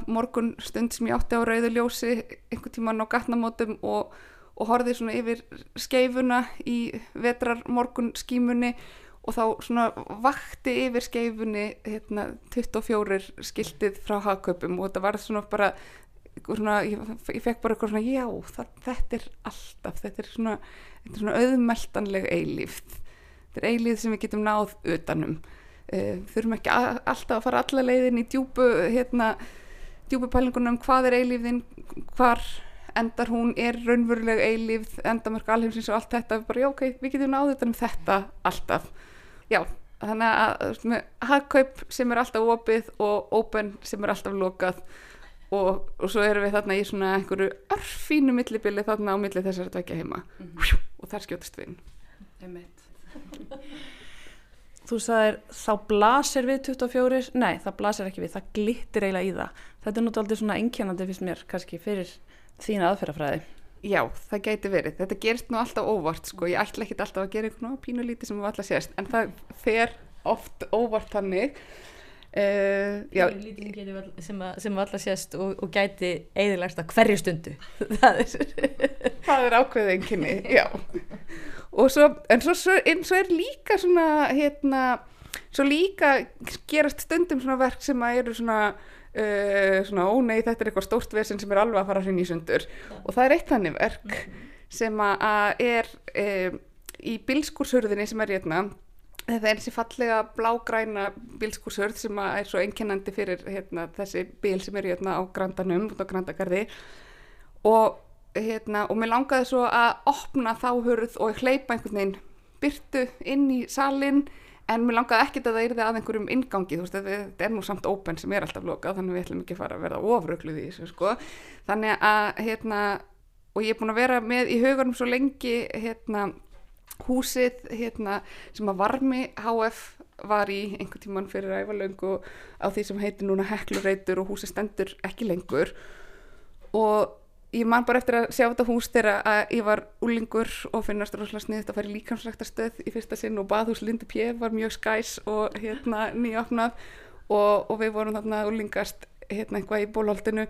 morgun stund sem ég átti á rauðuljósi einhvern tíman á gatnamótum og, og horfið svona yfir skeifuna í vetrar morgun skímunni og þá svona vakti yfir skeifunni hérna, 24 skiltið frá hagköpum og þetta var svona bara svona, ég, ég fekk bara eitthvað svona já, það, þetta er alltaf þetta er svona, þetta er svona auðmeltanleg eilíft þetta er eilíð sem við getum náð utanum. Uh, þurfum ekki alltaf að fara alla leiðin í djúbu hérna, djúbu pælingunum hvað er eilífðin hvar endar hún er raunveruleg eilífð endamörk alheimsins og allt þetta. Bara já ok, við getum náð utanum þetta alltaf. Já, þannig að hagkaup sem er alltaf opið og open sem er alltaf lokað og, og svo erum við þarna í svona einhverju örfínu millibili þarna á milli þessar að dækja heima. Mm -hmm. Og þar skjótast við inn. Þú sagðir þá blasir við 24 nei það blasir ekki við, það glittir eiginlega í það. Þetta er náttúrulega svona einkennandi fyrst mér kannski fyrir þína aðferðafræði. Já, það gæti verið, þetta gerist nú alltaf óvart sko, ég ætla ekki alltaf að gera einhvern pínulíti sem við alltaf sést, en það fer oft óvart hannig Uh, já, sem, að, sem alltaf sést og, og gæti eðilegst að hverju stundu. Það er, það er ákveðið einnkynni og svo, en svo, svo, en svo er líka svona hérna, svo líka gerast stundum svona verk sem að eru svona uh, svona ó nei þetta er eitthvað stórt vesen sem er alveg að fara hrein í sundur. Og það er eitt þannig verk mm -hmm. sem að er um, í bilskúrshörðinni sem er hérna þetta er þessi fallega blágræna bílskúrshörð sem er svo einkennandi fyrir hérna, þessi bíl sem eru hérna á Grandanum, út á Grandagarði. Og, hérna, og mér langaði svo að opna þá hurð og hleypa einhvern veginn byrtu inn í salin en mér langaði ekkert að það yrði að einhverjum ingangi, þú veist, þetta er nú samt open sem er alltaf lokað, þannig við ætlum ekki að fara að verða ofrökluð í þessu, sko. Þannig að, hérna, og ég er búin að vera með í hugunum svo lengi, hérna húsið, hérna sem að Varmi HF var í einhvern tíman fyrir ævalöngu á því sem heitir núna Heklureitur og húsið stendur ekki lengur og ég man bara eftir að sjá þetta hús þegar að ég var úlingur og finnast rosalega sniðið að fara í líkamsræktarstöð í fyrsta sinn og baðhús Lindi P. var mjög skæs og hérna nýjafnað og, og við vorum þarna úlingast hérna eitthvað í bólholdinu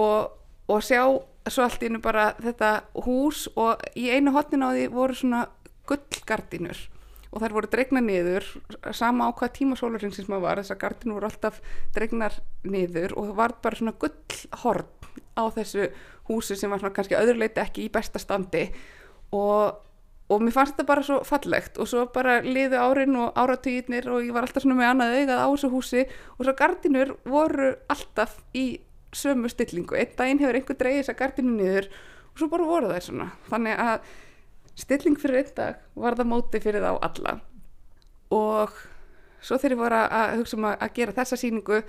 og, og sjá svo allt í hennu bara þetta hús og í einu hotnin á því voru svona gullgardínur. Og þær voru dregna niður sama á hvað tíma sólarringsins maður var þessar gardínur voru alltaf dregnar niður og það var bara svona gullhorn á þessu húsi sem var svona kannski öðruleiti ekki í besta standi. Og, og mér fannst þetta bara svo fallegt og svo bara liðu árin og áratugirnir og ég var alltaf svona með annað augað á þessu húsi og svo gardinur voru alltaf í sömu stillingu. Einn daginn hefur einhver dreigið þessa gardinu niður og svo bara voru þær svona. Þannig að stilling fyrir einn dag var það móti fyrir þá alla. Og svo þegar ég voru að hugsa um að, gera þessa síningu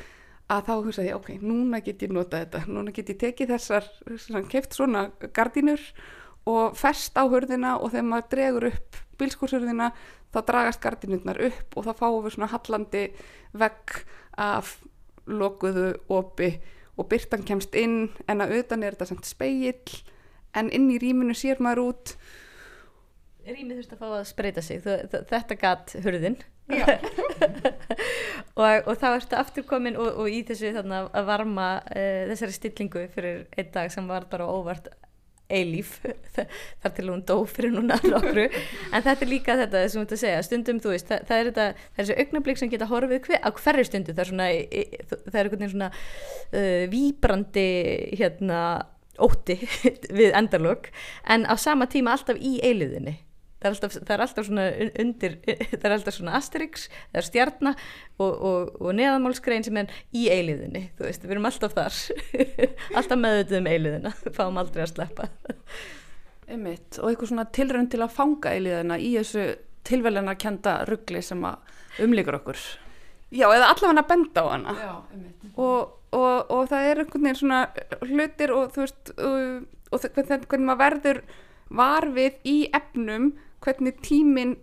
að þá hugsaði ég, ok, núna get ég notað þetta, núna get ég tekið þessar, keft svona gardínur og fest á hurðina og þegar maður dregur upp bílskúrshurðina þá dragast gardínurnar upp og þá fáum við svona hallandi vegg af lokuðu opi og byrtan kemst inn en að utan er þetta samt speill en inn í rýminu sér maður út Rýmið þurfti að fá að spreita sig, þetta gatt hurðin. Og, og þá ertu aftur komin og, og í þessu þarna að varma uh, þessari stillingu fyrir einn dag sem var bara óvart eilíf. Þar til hún dó fyrir núna nokkru. En þetta er líka þetta sem þú ert að segja. Stundum þú veist, það, það er þetta þessi augnablík sem geta horfið hver, á hverri stundu. Það er svona, það er einhvern veginn svona uh, víbrandi hérna ótti við endalok. En á sama tíma alltaf í eiliðinni það er alltaf, það er alltaf svona un- undir, það er alltaf svona asterix, það er stjarna og, og, og neðanmálskrein sem er í eiliðinni, þú veist, við erum alltaf þar alltaf meðutuð um eiliðina fáum aldrei að sleppa Einmitt, og eitthvað svona tilraun til að fanga eiliðina í þessu tilveljana kenda ruggli sem að umlíkur okkur. Já, eða allavega að benda á hana Já, einmitt. og, og, og það er einhvern veginn svona hlutir og þú veist og, og hvernig, hvernig maður verður var við í efnum hvernig tíminn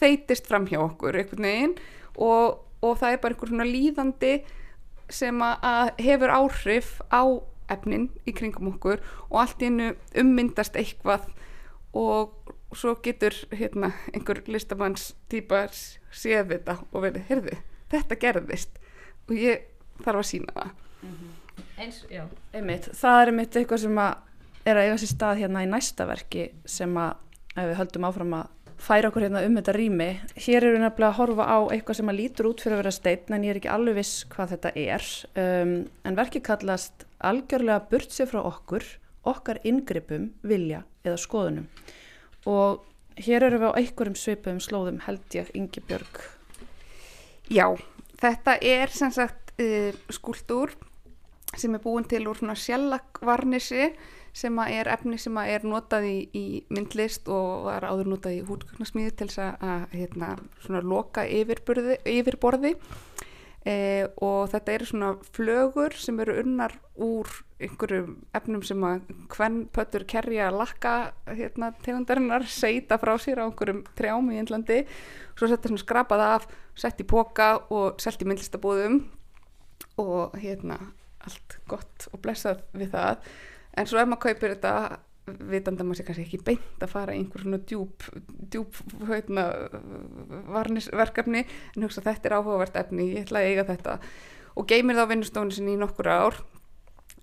þeitist fram hjá okkur einhvern veginn og, og það er bara einhver svona líðandi sem að, hefur áhrif á efnin í kringum okkur og allt í hennu ummyndast eitthvað og svo getur hérna, einhver listamanns típa séð þetta og verið, heyrðu, þetta gerðist. Og ég þarf að sína það. Eins, já. Einmitt, það er einmitt eitthvað sem að er að eiga sér stað hérna í næsta verki sem að ef við höldum áfram að færa okkur hérna um þetta rými. Hér eru við nefnilega að horfa á eitthvað sem að lítur út fyrir að vera steinn en ég er ekki alveg viss hvað þetta er. Um, en verki kallast algjörlega burt sér frá okkur, okkar inngripum, vilja eða skoðunum. Og hér eru við á einhverjum svipum slóðum held ég Ingi Björg. Já, þetta er sem sagt uh, skúltúr sem er búin til úr svona sjallakvarnisi sem er efni sem er notað í, í myndlist og var áður notað í hútgögnarsmíði til þess að, hérna, loka yfirborði. Eh, og þetta eru svona flögur sem eru unnar úr einhverjum efnum sem að hvern pötur kerja lakka hérna, tegundarinnar seita frá sér á einhverjum trjám í Índlandi svo setja svona skrapað af, sett í póka og selt í myndlistabúðum. Og hérna allt gott og blessað við það en svo ef maður kaupir þetta vitandi að maður sé kannski ekki beint að fara í einhver svona djúb, djúb hérna, varnisverkefni en hugsa þetta er áhugavert efni, ég ætla að eiga þetta. Og geymir þá vinnustofni sinni í nokkur ár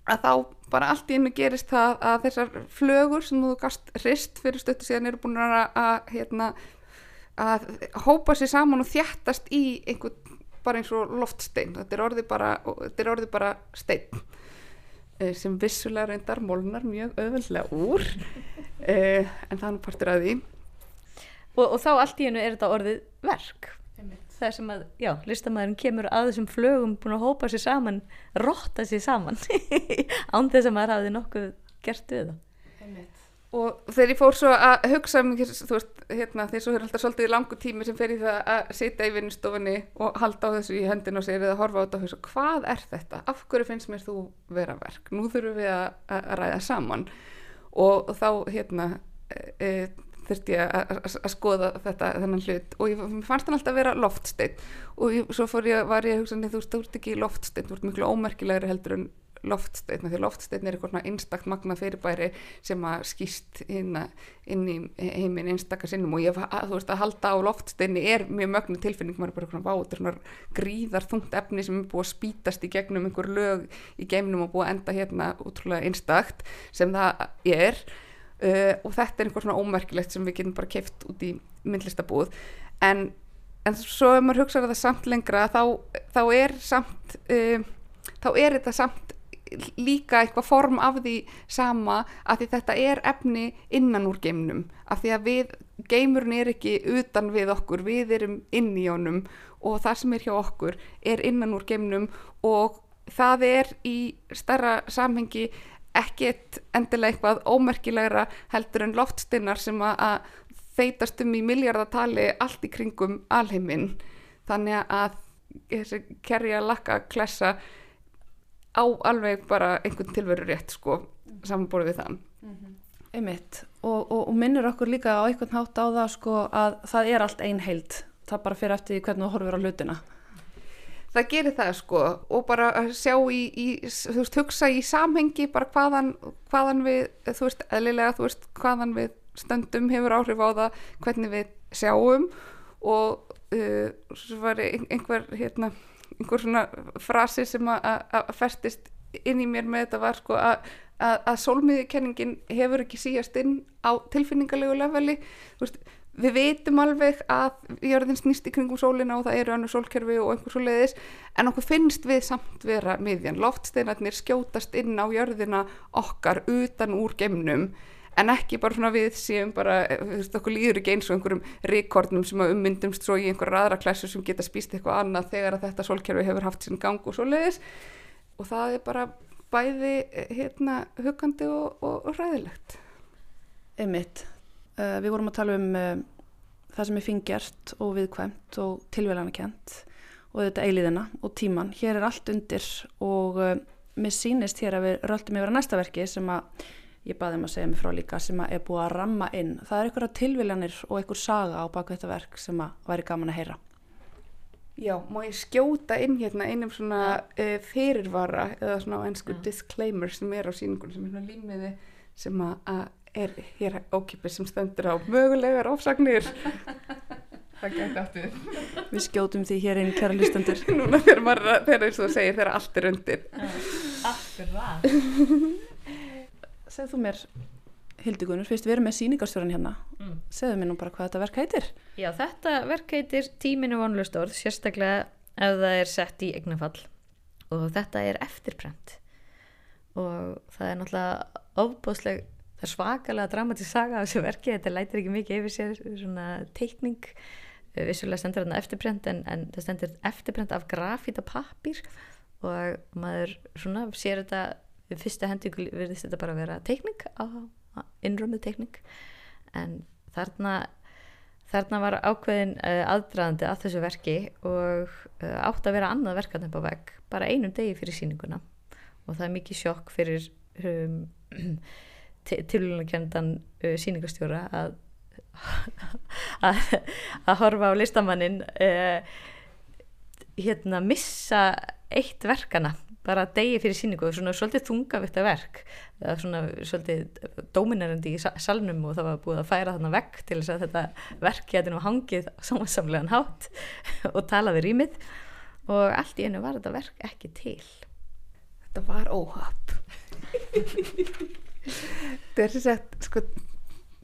að þá bara allt í einu gerist það að þessar flögur sem þú gast rist fyrir stöttu síðan eru búin að, að hérna að hópa sér saman og þjættast í einhvern bara eins og loftstein. Þetta er orðið bara, er orðið bara stein sem vissulega reyndar molnar mjög auðveldlega úr. Eh, en það er nú partur að því. Og, og þá allt í hennu er þetta orðið verk. Það er sem að, já, listamæðurinn kemur að þessum flögum búin að hópa sér saman rotta sér saman án þess að maður hafði nokkuð gert við það og þegar ég fór svo að hugsa um, þú veist, hérna, því svo er alltaf svolítið langu tími sem fer í það að sitja í vinnustofunni og halda á þessu í hendin og sér eða horfa á þetta og hugsa, hvað er þetta? Af hverju finnst mér þú vera verk? Nú þurfum við að, að ræða saman og, þá, hérna, e, e, þurfti ég að, að, að skoða þetta, þennan hlut og ég fannst hann alltaf vera loftsteinn og ég, svo fór ég, var ég að hugsa, þú veist, þú ert ekki loftsteinn, þú ert miklu ómerkilegri heldur en loftsteinn, því loftsteinn er eitthvað svona einstakt magna fyrirbæri sem að skýst inn, inn í heiminn einstakar sinnum. Og ég, að, þú veist, að halda á loftsteinni er mjög mögnu tilfinning, maður er bara svona vátur, svona gríðar þungt efni sem er búið að spítast í gegnum einhver lög í geimnum og búið að enda hérna útrúlega einstakt sem það er. Uh, og þetta er einhver svona ómerkilegt sem við getum bara keft út í myndlistabúð. En, en svo ef maður hugsaður það samt lengra þá, þá er samt uh, þá er þetta samt líka eitthvað form af því sama að því þetta er efni innan úr geimnum. Af því að við, geimurinn er ekki utan við okkur, við erum inn í honum og það sem er hjá okkur er innan úr geimnum og það er í starra samhengi ekkert endilega eitthvað ómerkilegra heldur en loftstinnar sem að þeitast um í miljardatali allt í kringum alheiminn. Þannig að þessi kerja lakka klessa á alveg bara einhvern tilveru rétt sko samanbúrið við það Einmitt. Og, og, og minnir okkur líka á einhvern hátt á það sko að það er allt ein heild. Það bara fyrir eftir hvernig þú horfir á hlutina. það gerir það sko og bara að sjá í, í þú veist, hugsa í samhengi bara hvaðan, hvaðan við, þú veist, eðlilega þú veist, hvaðan við stöndum hefur áhrif á það hvernig við sjáum og uh, svo var ein- einhver hérna, einhver svona frasi sem að- festist inn í mér með þetta var sko að að, sólmiðikenningin hefur ekki síjast inn á tilfinningalegu leveli. Veist, við veitum alveg að jörðin snýst í kringum sólina og það eru annars sólkerfi og einhver svo leiðis en okkur finnst við samt vera miðjan. Loftsteinarnir skjótast inn á jörðina okkar utan úr geimnum en ekki bara svona við séum bara, eh, þú veist, okkur líður ekki eins og einhverjum rekordnum sem að ummyndumst svo í einhverja aðra klassu sem geta spýst eitthvað annað þegar að þetta sólkerfi hefur haft sinn gang og svo leiðis og það er bara bæði eh, hérna hugandi og, og, og ræðilegt Einmitt. Uh, við vorum að tala um uh, það sem er fingjart og viðkvæmt og tilvælanakent og þetta eiliðina og tíman. Hér er allt undir og uh, mér sýnist hér að við röldum yfir að næsta verki sem að ég baði um að segja mig frá líka sem að er búið að ramma inn. Það er einhverja tilviljanir og einhver saga á baku þetta verk sem að væri gaman að heyra. Já, má ég skjóta inn hérna einum svona uh, fyrirvara eða svona á ennsku disclaimer sem er á síningun sem er svona límiði sem að, er hér ókipið sem stendur á mögulegar ofsagnir. Það gæti aftur Við. Skjótum því hér inn kæra listendur. Núna þegar maður, þegar þú segir þegar allt er undir. Akkurat Segð þú mér, Hildigunnur, fyrst við erum með síningarstjóran hérna. Mm. Segðu mér nú bara hvað þetta verk heitir. Já, þetta verk heitir tíminu vonlust orð, sérstaklega ef það er sett í eignafall og þetta er eftirprent og það er náttúrulega ofbóðsleg, það er svakalega dramatísk saga af þessu verki, þetta lætir ekki mikið yfir sér svona teikning Eh, vissulega stendur þarna eftirprent en, en það stendur eftirprent af grafíta pappír og maður svona sér þetta við fyrsta hendingu virðist þetta bara vera teikning innrömmuð teikning. En þarna þarna var ákveðin uh, aðdraðandi að þessu verki og uh, átt að vera annað verkan upp á vegg bara einum degi fyrir sýninguna. Og það er mikið sjokk fyrir um, tilvunarkendan uh, sýningastjóra að, að að horfa á listamannin uh, hérna missa eitt verkana bara degi fyrir síningu svona svolítið þungavitta verk það var svona svolítið dóminarandi í sa- salnum og það var búið að færa þarna vekk til þess að þetta verk geti nú hangið samansamlegan hátt og talaði rýmið. Og allt í einu var þetta verk ekki til. Þetta var óhapp. Þetta er sagt sko,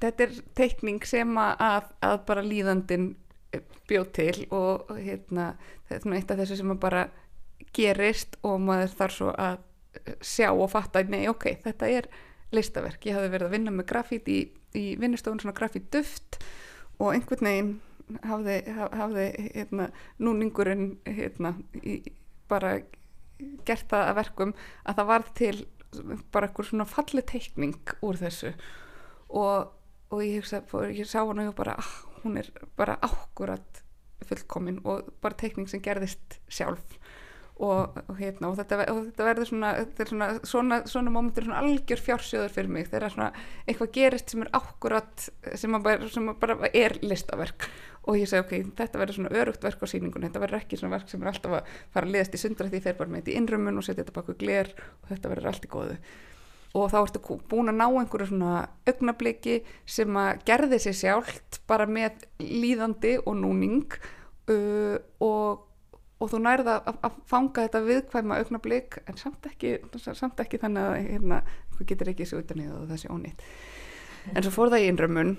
þetta er teikning sem að, að, að bara líðandin bjóð til og hérna, þetta er eitt af þessu sem að bara gerist og maður þarf svo að sjá og fatta nei ok, þetta er listaverk. Ég hafði verið að vinna með grafít í, í vinnustofun svona grafít duft og einhvern veginn hafði, haf- hafði hérna, núningurinn hérna, í, bara gert það að verkum að það varð til bara eitthvað svona falli teikning úr þessu. Og, og ég, hugsa, ég sá hana og ég bara, ah, hún er bara ákkurat fullkomin og bara teikning sem gerðist sjálf. Og, og, hérna, og þetta, þetta verður svona, svona svona, svona mómentur algjör fjársjóður fyrir mig. Þegar svona eitthvað gerist sem er ákkurat sem bara, sem bara er listaverk. Og ég segi ok, þetta verður svona örugt verk á síningun, þetta verður ekki svona verk sem er alltaf að fara að liðast í sundra því þeir bara með þetta í innrömmun og setja þetta baku gler og þetta verður allt í góðu og þá ertu búin að ná einhverju svona augnabliki sem að gerði sér sjálft bara með líðandi og núning uh, og og þú nærða að, að fanga þetta viðkvæma augnablík en samt ekki, samt ekki þannig að hérna, þú getur ekki þessu utan í það og þessi ónýtt. En svo fór það í innrömmun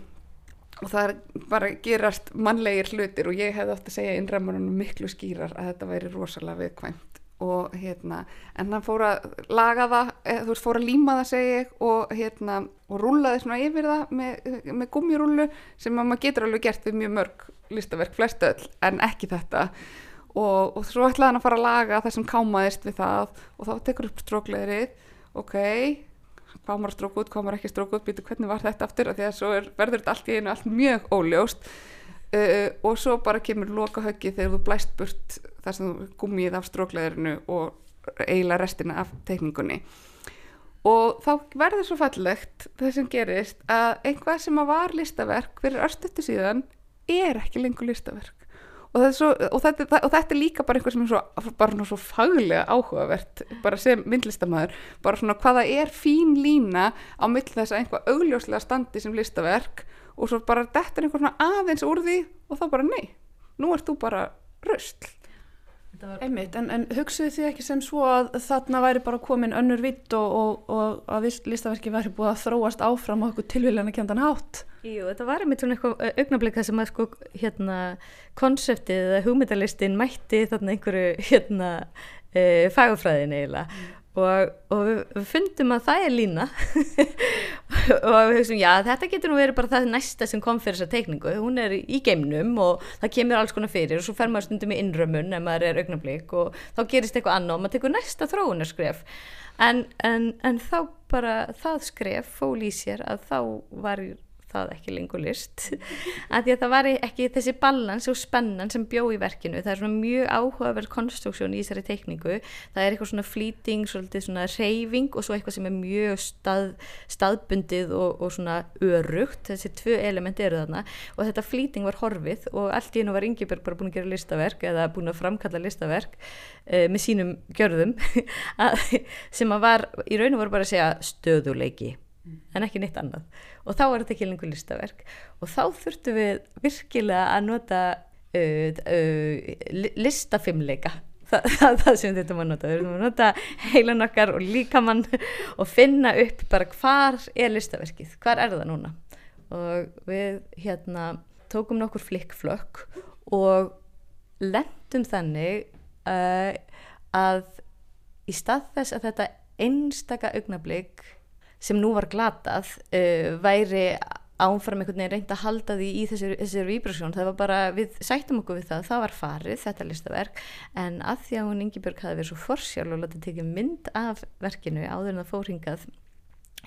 og það bara gerast mannlegir hlutir og ég hef átt að segja innrömmunum miklu skýrar að þetta væri rosalega viðkvæmt og hérna en hann fór að laga það eða, þú veist fór að líma það segja ég og hérna og rúlaði svona yfir það með, með gummirúlu sem maður getur alveg gert við mjög mörg listaverk flestu öll en ekki þetta. Og, og svo ætlaði hann að fara að laga það sem kámaðist við það og þá tekur upp strókleðrið ok, maður strók út, maður ekki strók út býtu hvernig var þetta aftur, því að svo er, verður þetta allt í einu allt mjög óljóst. Uh, og svo bara kemur loka höggi þegar þú blæst burt þar sem þú gummið af strókleðrinu og eiginlega restina af teikningunni og þá verður svo fallegt það sem gerist að einhvað sem að var listaverk fyrir örstöttu síðan er ekki lengur listaverk og, svo, og, þetta, og þetta er líka bara einhver sem er svo, bara svo faglega áhugavert bara sem myndlistamæður bara svona hvaða er fín lína á mill þess að einhvað augljóslega standi sem listaverk og svo bara þetta er einhver svona aðeins úr því og þá bara nei, nú ert þú bara röstl. Einmitt, en, en hugsuðu þið ekki sem svo að þarna væri bara komin önnur vitt og, og, og að listaverki væri búið að þróast áfram á okkur tilvíðlega kjöndan hátt? Jú, þetta var einmitt svona eitthvað augnablík það sem að sko hérna konseptið eða hugmyndalistin mætti þarna einhverju hérna e, fagafræðin eiginlega mm og, og við, við fundum að það er lína. Og við hugsaum já þetta getur nú verið bara það næsta sem kom fyrir þessa teikningu, hún er í geimnum og það kemur alls konar fyrir og svo fer maður stundum í innrömmun ef maður er augnablík og þá gerist eitthvað annað og maður tekur næsta þróunarskref. En, en, en þá bara það skref fól í sér að þá var það ekki lengur list. Að því að það var ekki þessi ballans og spennan sem bjó í verkinu. Það er svona mjög áhugaverð konstruksjón í þessari teikningu. Það er eitthvað svona flýting, svolítið svona reyfing og svo eitthvað sem er mjög stað, staðbundið og, og svona örugt þessi tvö element eru þarna. Og þetta flýting var horfið og allt í hennu var Ingeberg bara búin að gera listaverk eða búin að framkalla listaverk uh, með sínum gjörðum sem að var í raun og voru bara að segja stöðuleiki en ekki neitt annað. Og þá er þetta ekki lengur listaverk. Og þá þurftum við virkilega að nota uh, uh, listafimleika. Það, það, það sem þetta maður nota. Við að nota heilan okkar og líkamann og finna upp bara hvar er listaverkið, hvar er það núna? Og við hérna tókum nokkur flikkflökk og lendum þannig uh, að í stað þess að þetta einstaka augnablík sem nú var glatað uh, væri ánfram einhvern veginn reynd að halda því í þessari víbrasjón, það var bara, við sættum okkur við það, það var farið, þetta listaverk en að því að hún Ingeborg hafi verið svo forsjálf og látið tekið mynd af verkinu áður en það fóringað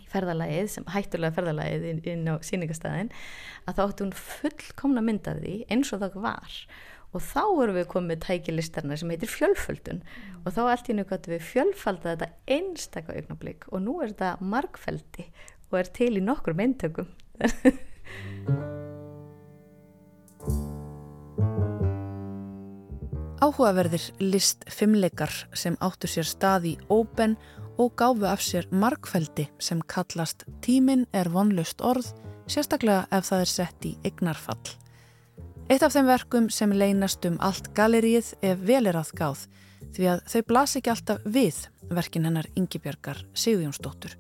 í ferðalagið, sem hættulega ferðalagið inn, á síningastæðin að þá ætti hún fullkomna mynd af því eins og það var og þá erum við komið tækilistarna sem heitir fjölföldun mm. og þá allt í gott við fjölfalda þetta einstakka augnablík og nú er þetta markfeldi og er til í nokkur meintökum Áhugaverðir list fimmleikar sem áttu sér stað í Open og gáfu af sér markfeldi sem kallast Tímin er vonlust orð, sérstaklega ef það er sett í eignarfall. Eitt af þeim verkum sem leynast um allt galerið er vel er að gáð því að þau blas ekki alltaf við verkin hennar Yngibjörgar Sigurjónsdóttur.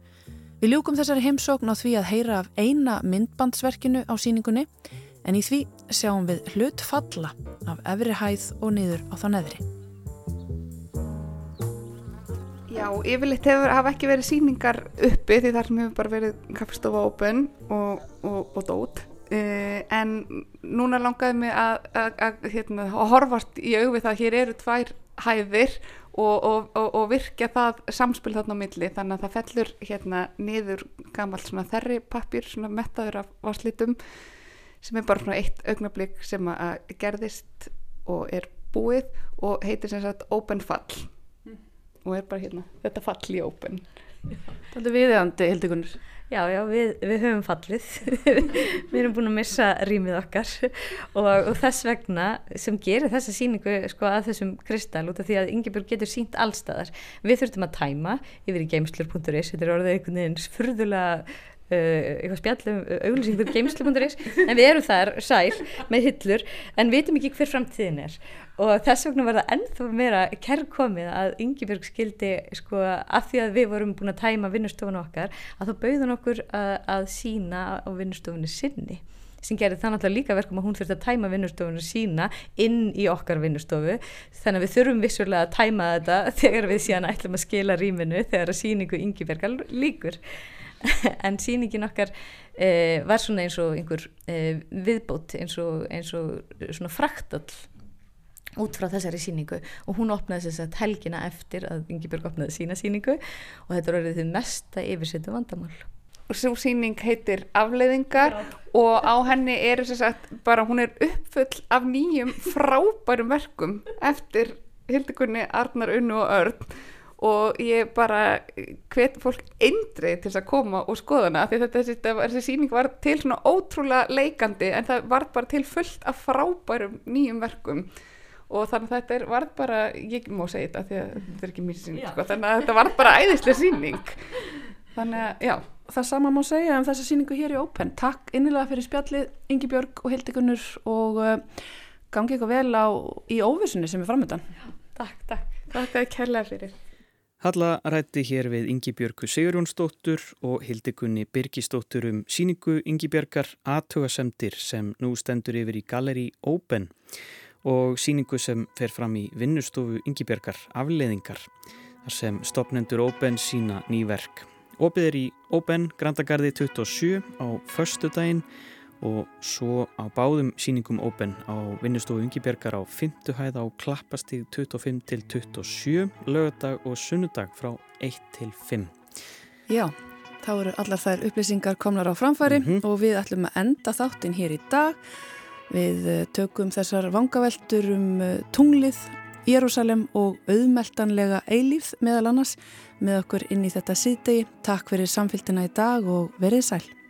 Við ljúkum þessari heimsókn á því að heyra af eina myndbandsverkinu á síningunni en í því sjáum við hlut falla af efri hæð og niður á þá neðri. Já, yfirleitt hefur hafa ekki verið síningar uppi því þar sem hefur bara verið kaffestofa open og, og, og dót Uh, en núna langaði mig að, að, að, hérna, að horfast í augvið það að hér eru tvær hæðir og, og, og, og virkja það samspil þarna á milli. Þannig að það fellur hérna niður gamalt svona þerri pappir svona mettaður af vaslitum sem er bara svona eitt augnablík sem að gerðist og er búið og heitir sem sagt Open Fall. Og er bara hérna þetta fall í Open. Þetta er viðeigandi, Hildigunnur. Já, já, við, við höfum fallið, við erum búin að missa rýmið okkar og, og þess vegna sem gerir þessa síningu sko, að þessum kristall út af því að Ingeborg getur sínt allstaðar. Við þurftum að tæma yfir í geimslur.is, þetta er orðið einhvern veginn furðulega Uh, eitthvað spjallum uh, auglýsingur geimslu.is en við erum þar sæl með hillur en vitum ekki hver framtíðin er. Og þess vegna var það ennþá meira kærkomið að Yngibjörg skildi sko að því að við vorum búin að tæma vinnustofun okkar að þá bauðun okkur að, að sína á vinnustofunni sinni sem gerir það náttúrulega líka verkum að hún þurft að tæma vinnustofunu sína inn í okkar vinnustofu. Þannig að við þurfum vissulega að tæma þetta þegar við síðan ætlum að skila rýminu þegar að síningu Yngibjörg líkur en síningin okkar uh, var svona eins og einhver uh, viðbót eins og, eins og svona fraktall út frá þessari síningu og hún opnaði þess að helgina eftir að Ingeborg opnaði sína síningu og þetta var því mesta yfirsettu vandamál. Og svo síning heitir afleiðingar Já. og á henni er þess að bara hún er uppfull af nýjum frábærum verkum eftir Hildegunni, Arnar, Unnu og Örn og ég bara hvet fólk eindrið til að koma og skoða hana því þetta, þetta, þessi síning var til svona ótrúlega leikandi en það var bara til fullt af frábærum nýjum verkum. Og þannig að þetta er, var bara, ég má segja þetta því að þetta er ekki mér síning sko, þannig að þetta var bara æðislega síning þannig að, já. Það sama má segja um þessa síningu hér í Open. Takk innilega fyrir spjallið Ingi Björg og Hildikunnur og uh, gangi eitthvað vel á, í óvissunni sem er framöndan Takk, takk, takk að kærlega fyrir Halla rætti hér við Ingi Björgu Sigurjónsdóttur og Hildegunni Birgisdóttur um síningu Ingi Björgar aðtögasemdir sem nú stendur yfir í Galleri Open og síningu sem fer fram í vinnustofu Ingi Björgar afleðingar þar sem stopnendur Open sína nýverk. Opið er í Open Grandagarði 27 á förstu daginn og svo á báðum síningum Open á vinnustofu Ungibjörgar á 5. hæð á klappastíð 25 til 27 lögadag og sunnudag frá 1 til 5 Já, þá eru allar þær upplýsingar komnar á framfæri mm -hmm. og við ætlum að enda þáttinn hér í dag við eh, tökum þessar vangaveltur um eh, tunglið Jérúsalem og auðmeltanlega eilíð meðal annars með okkur inn í þetta síðdegi. Takk fyrir samfélgina í dag og verið sæl.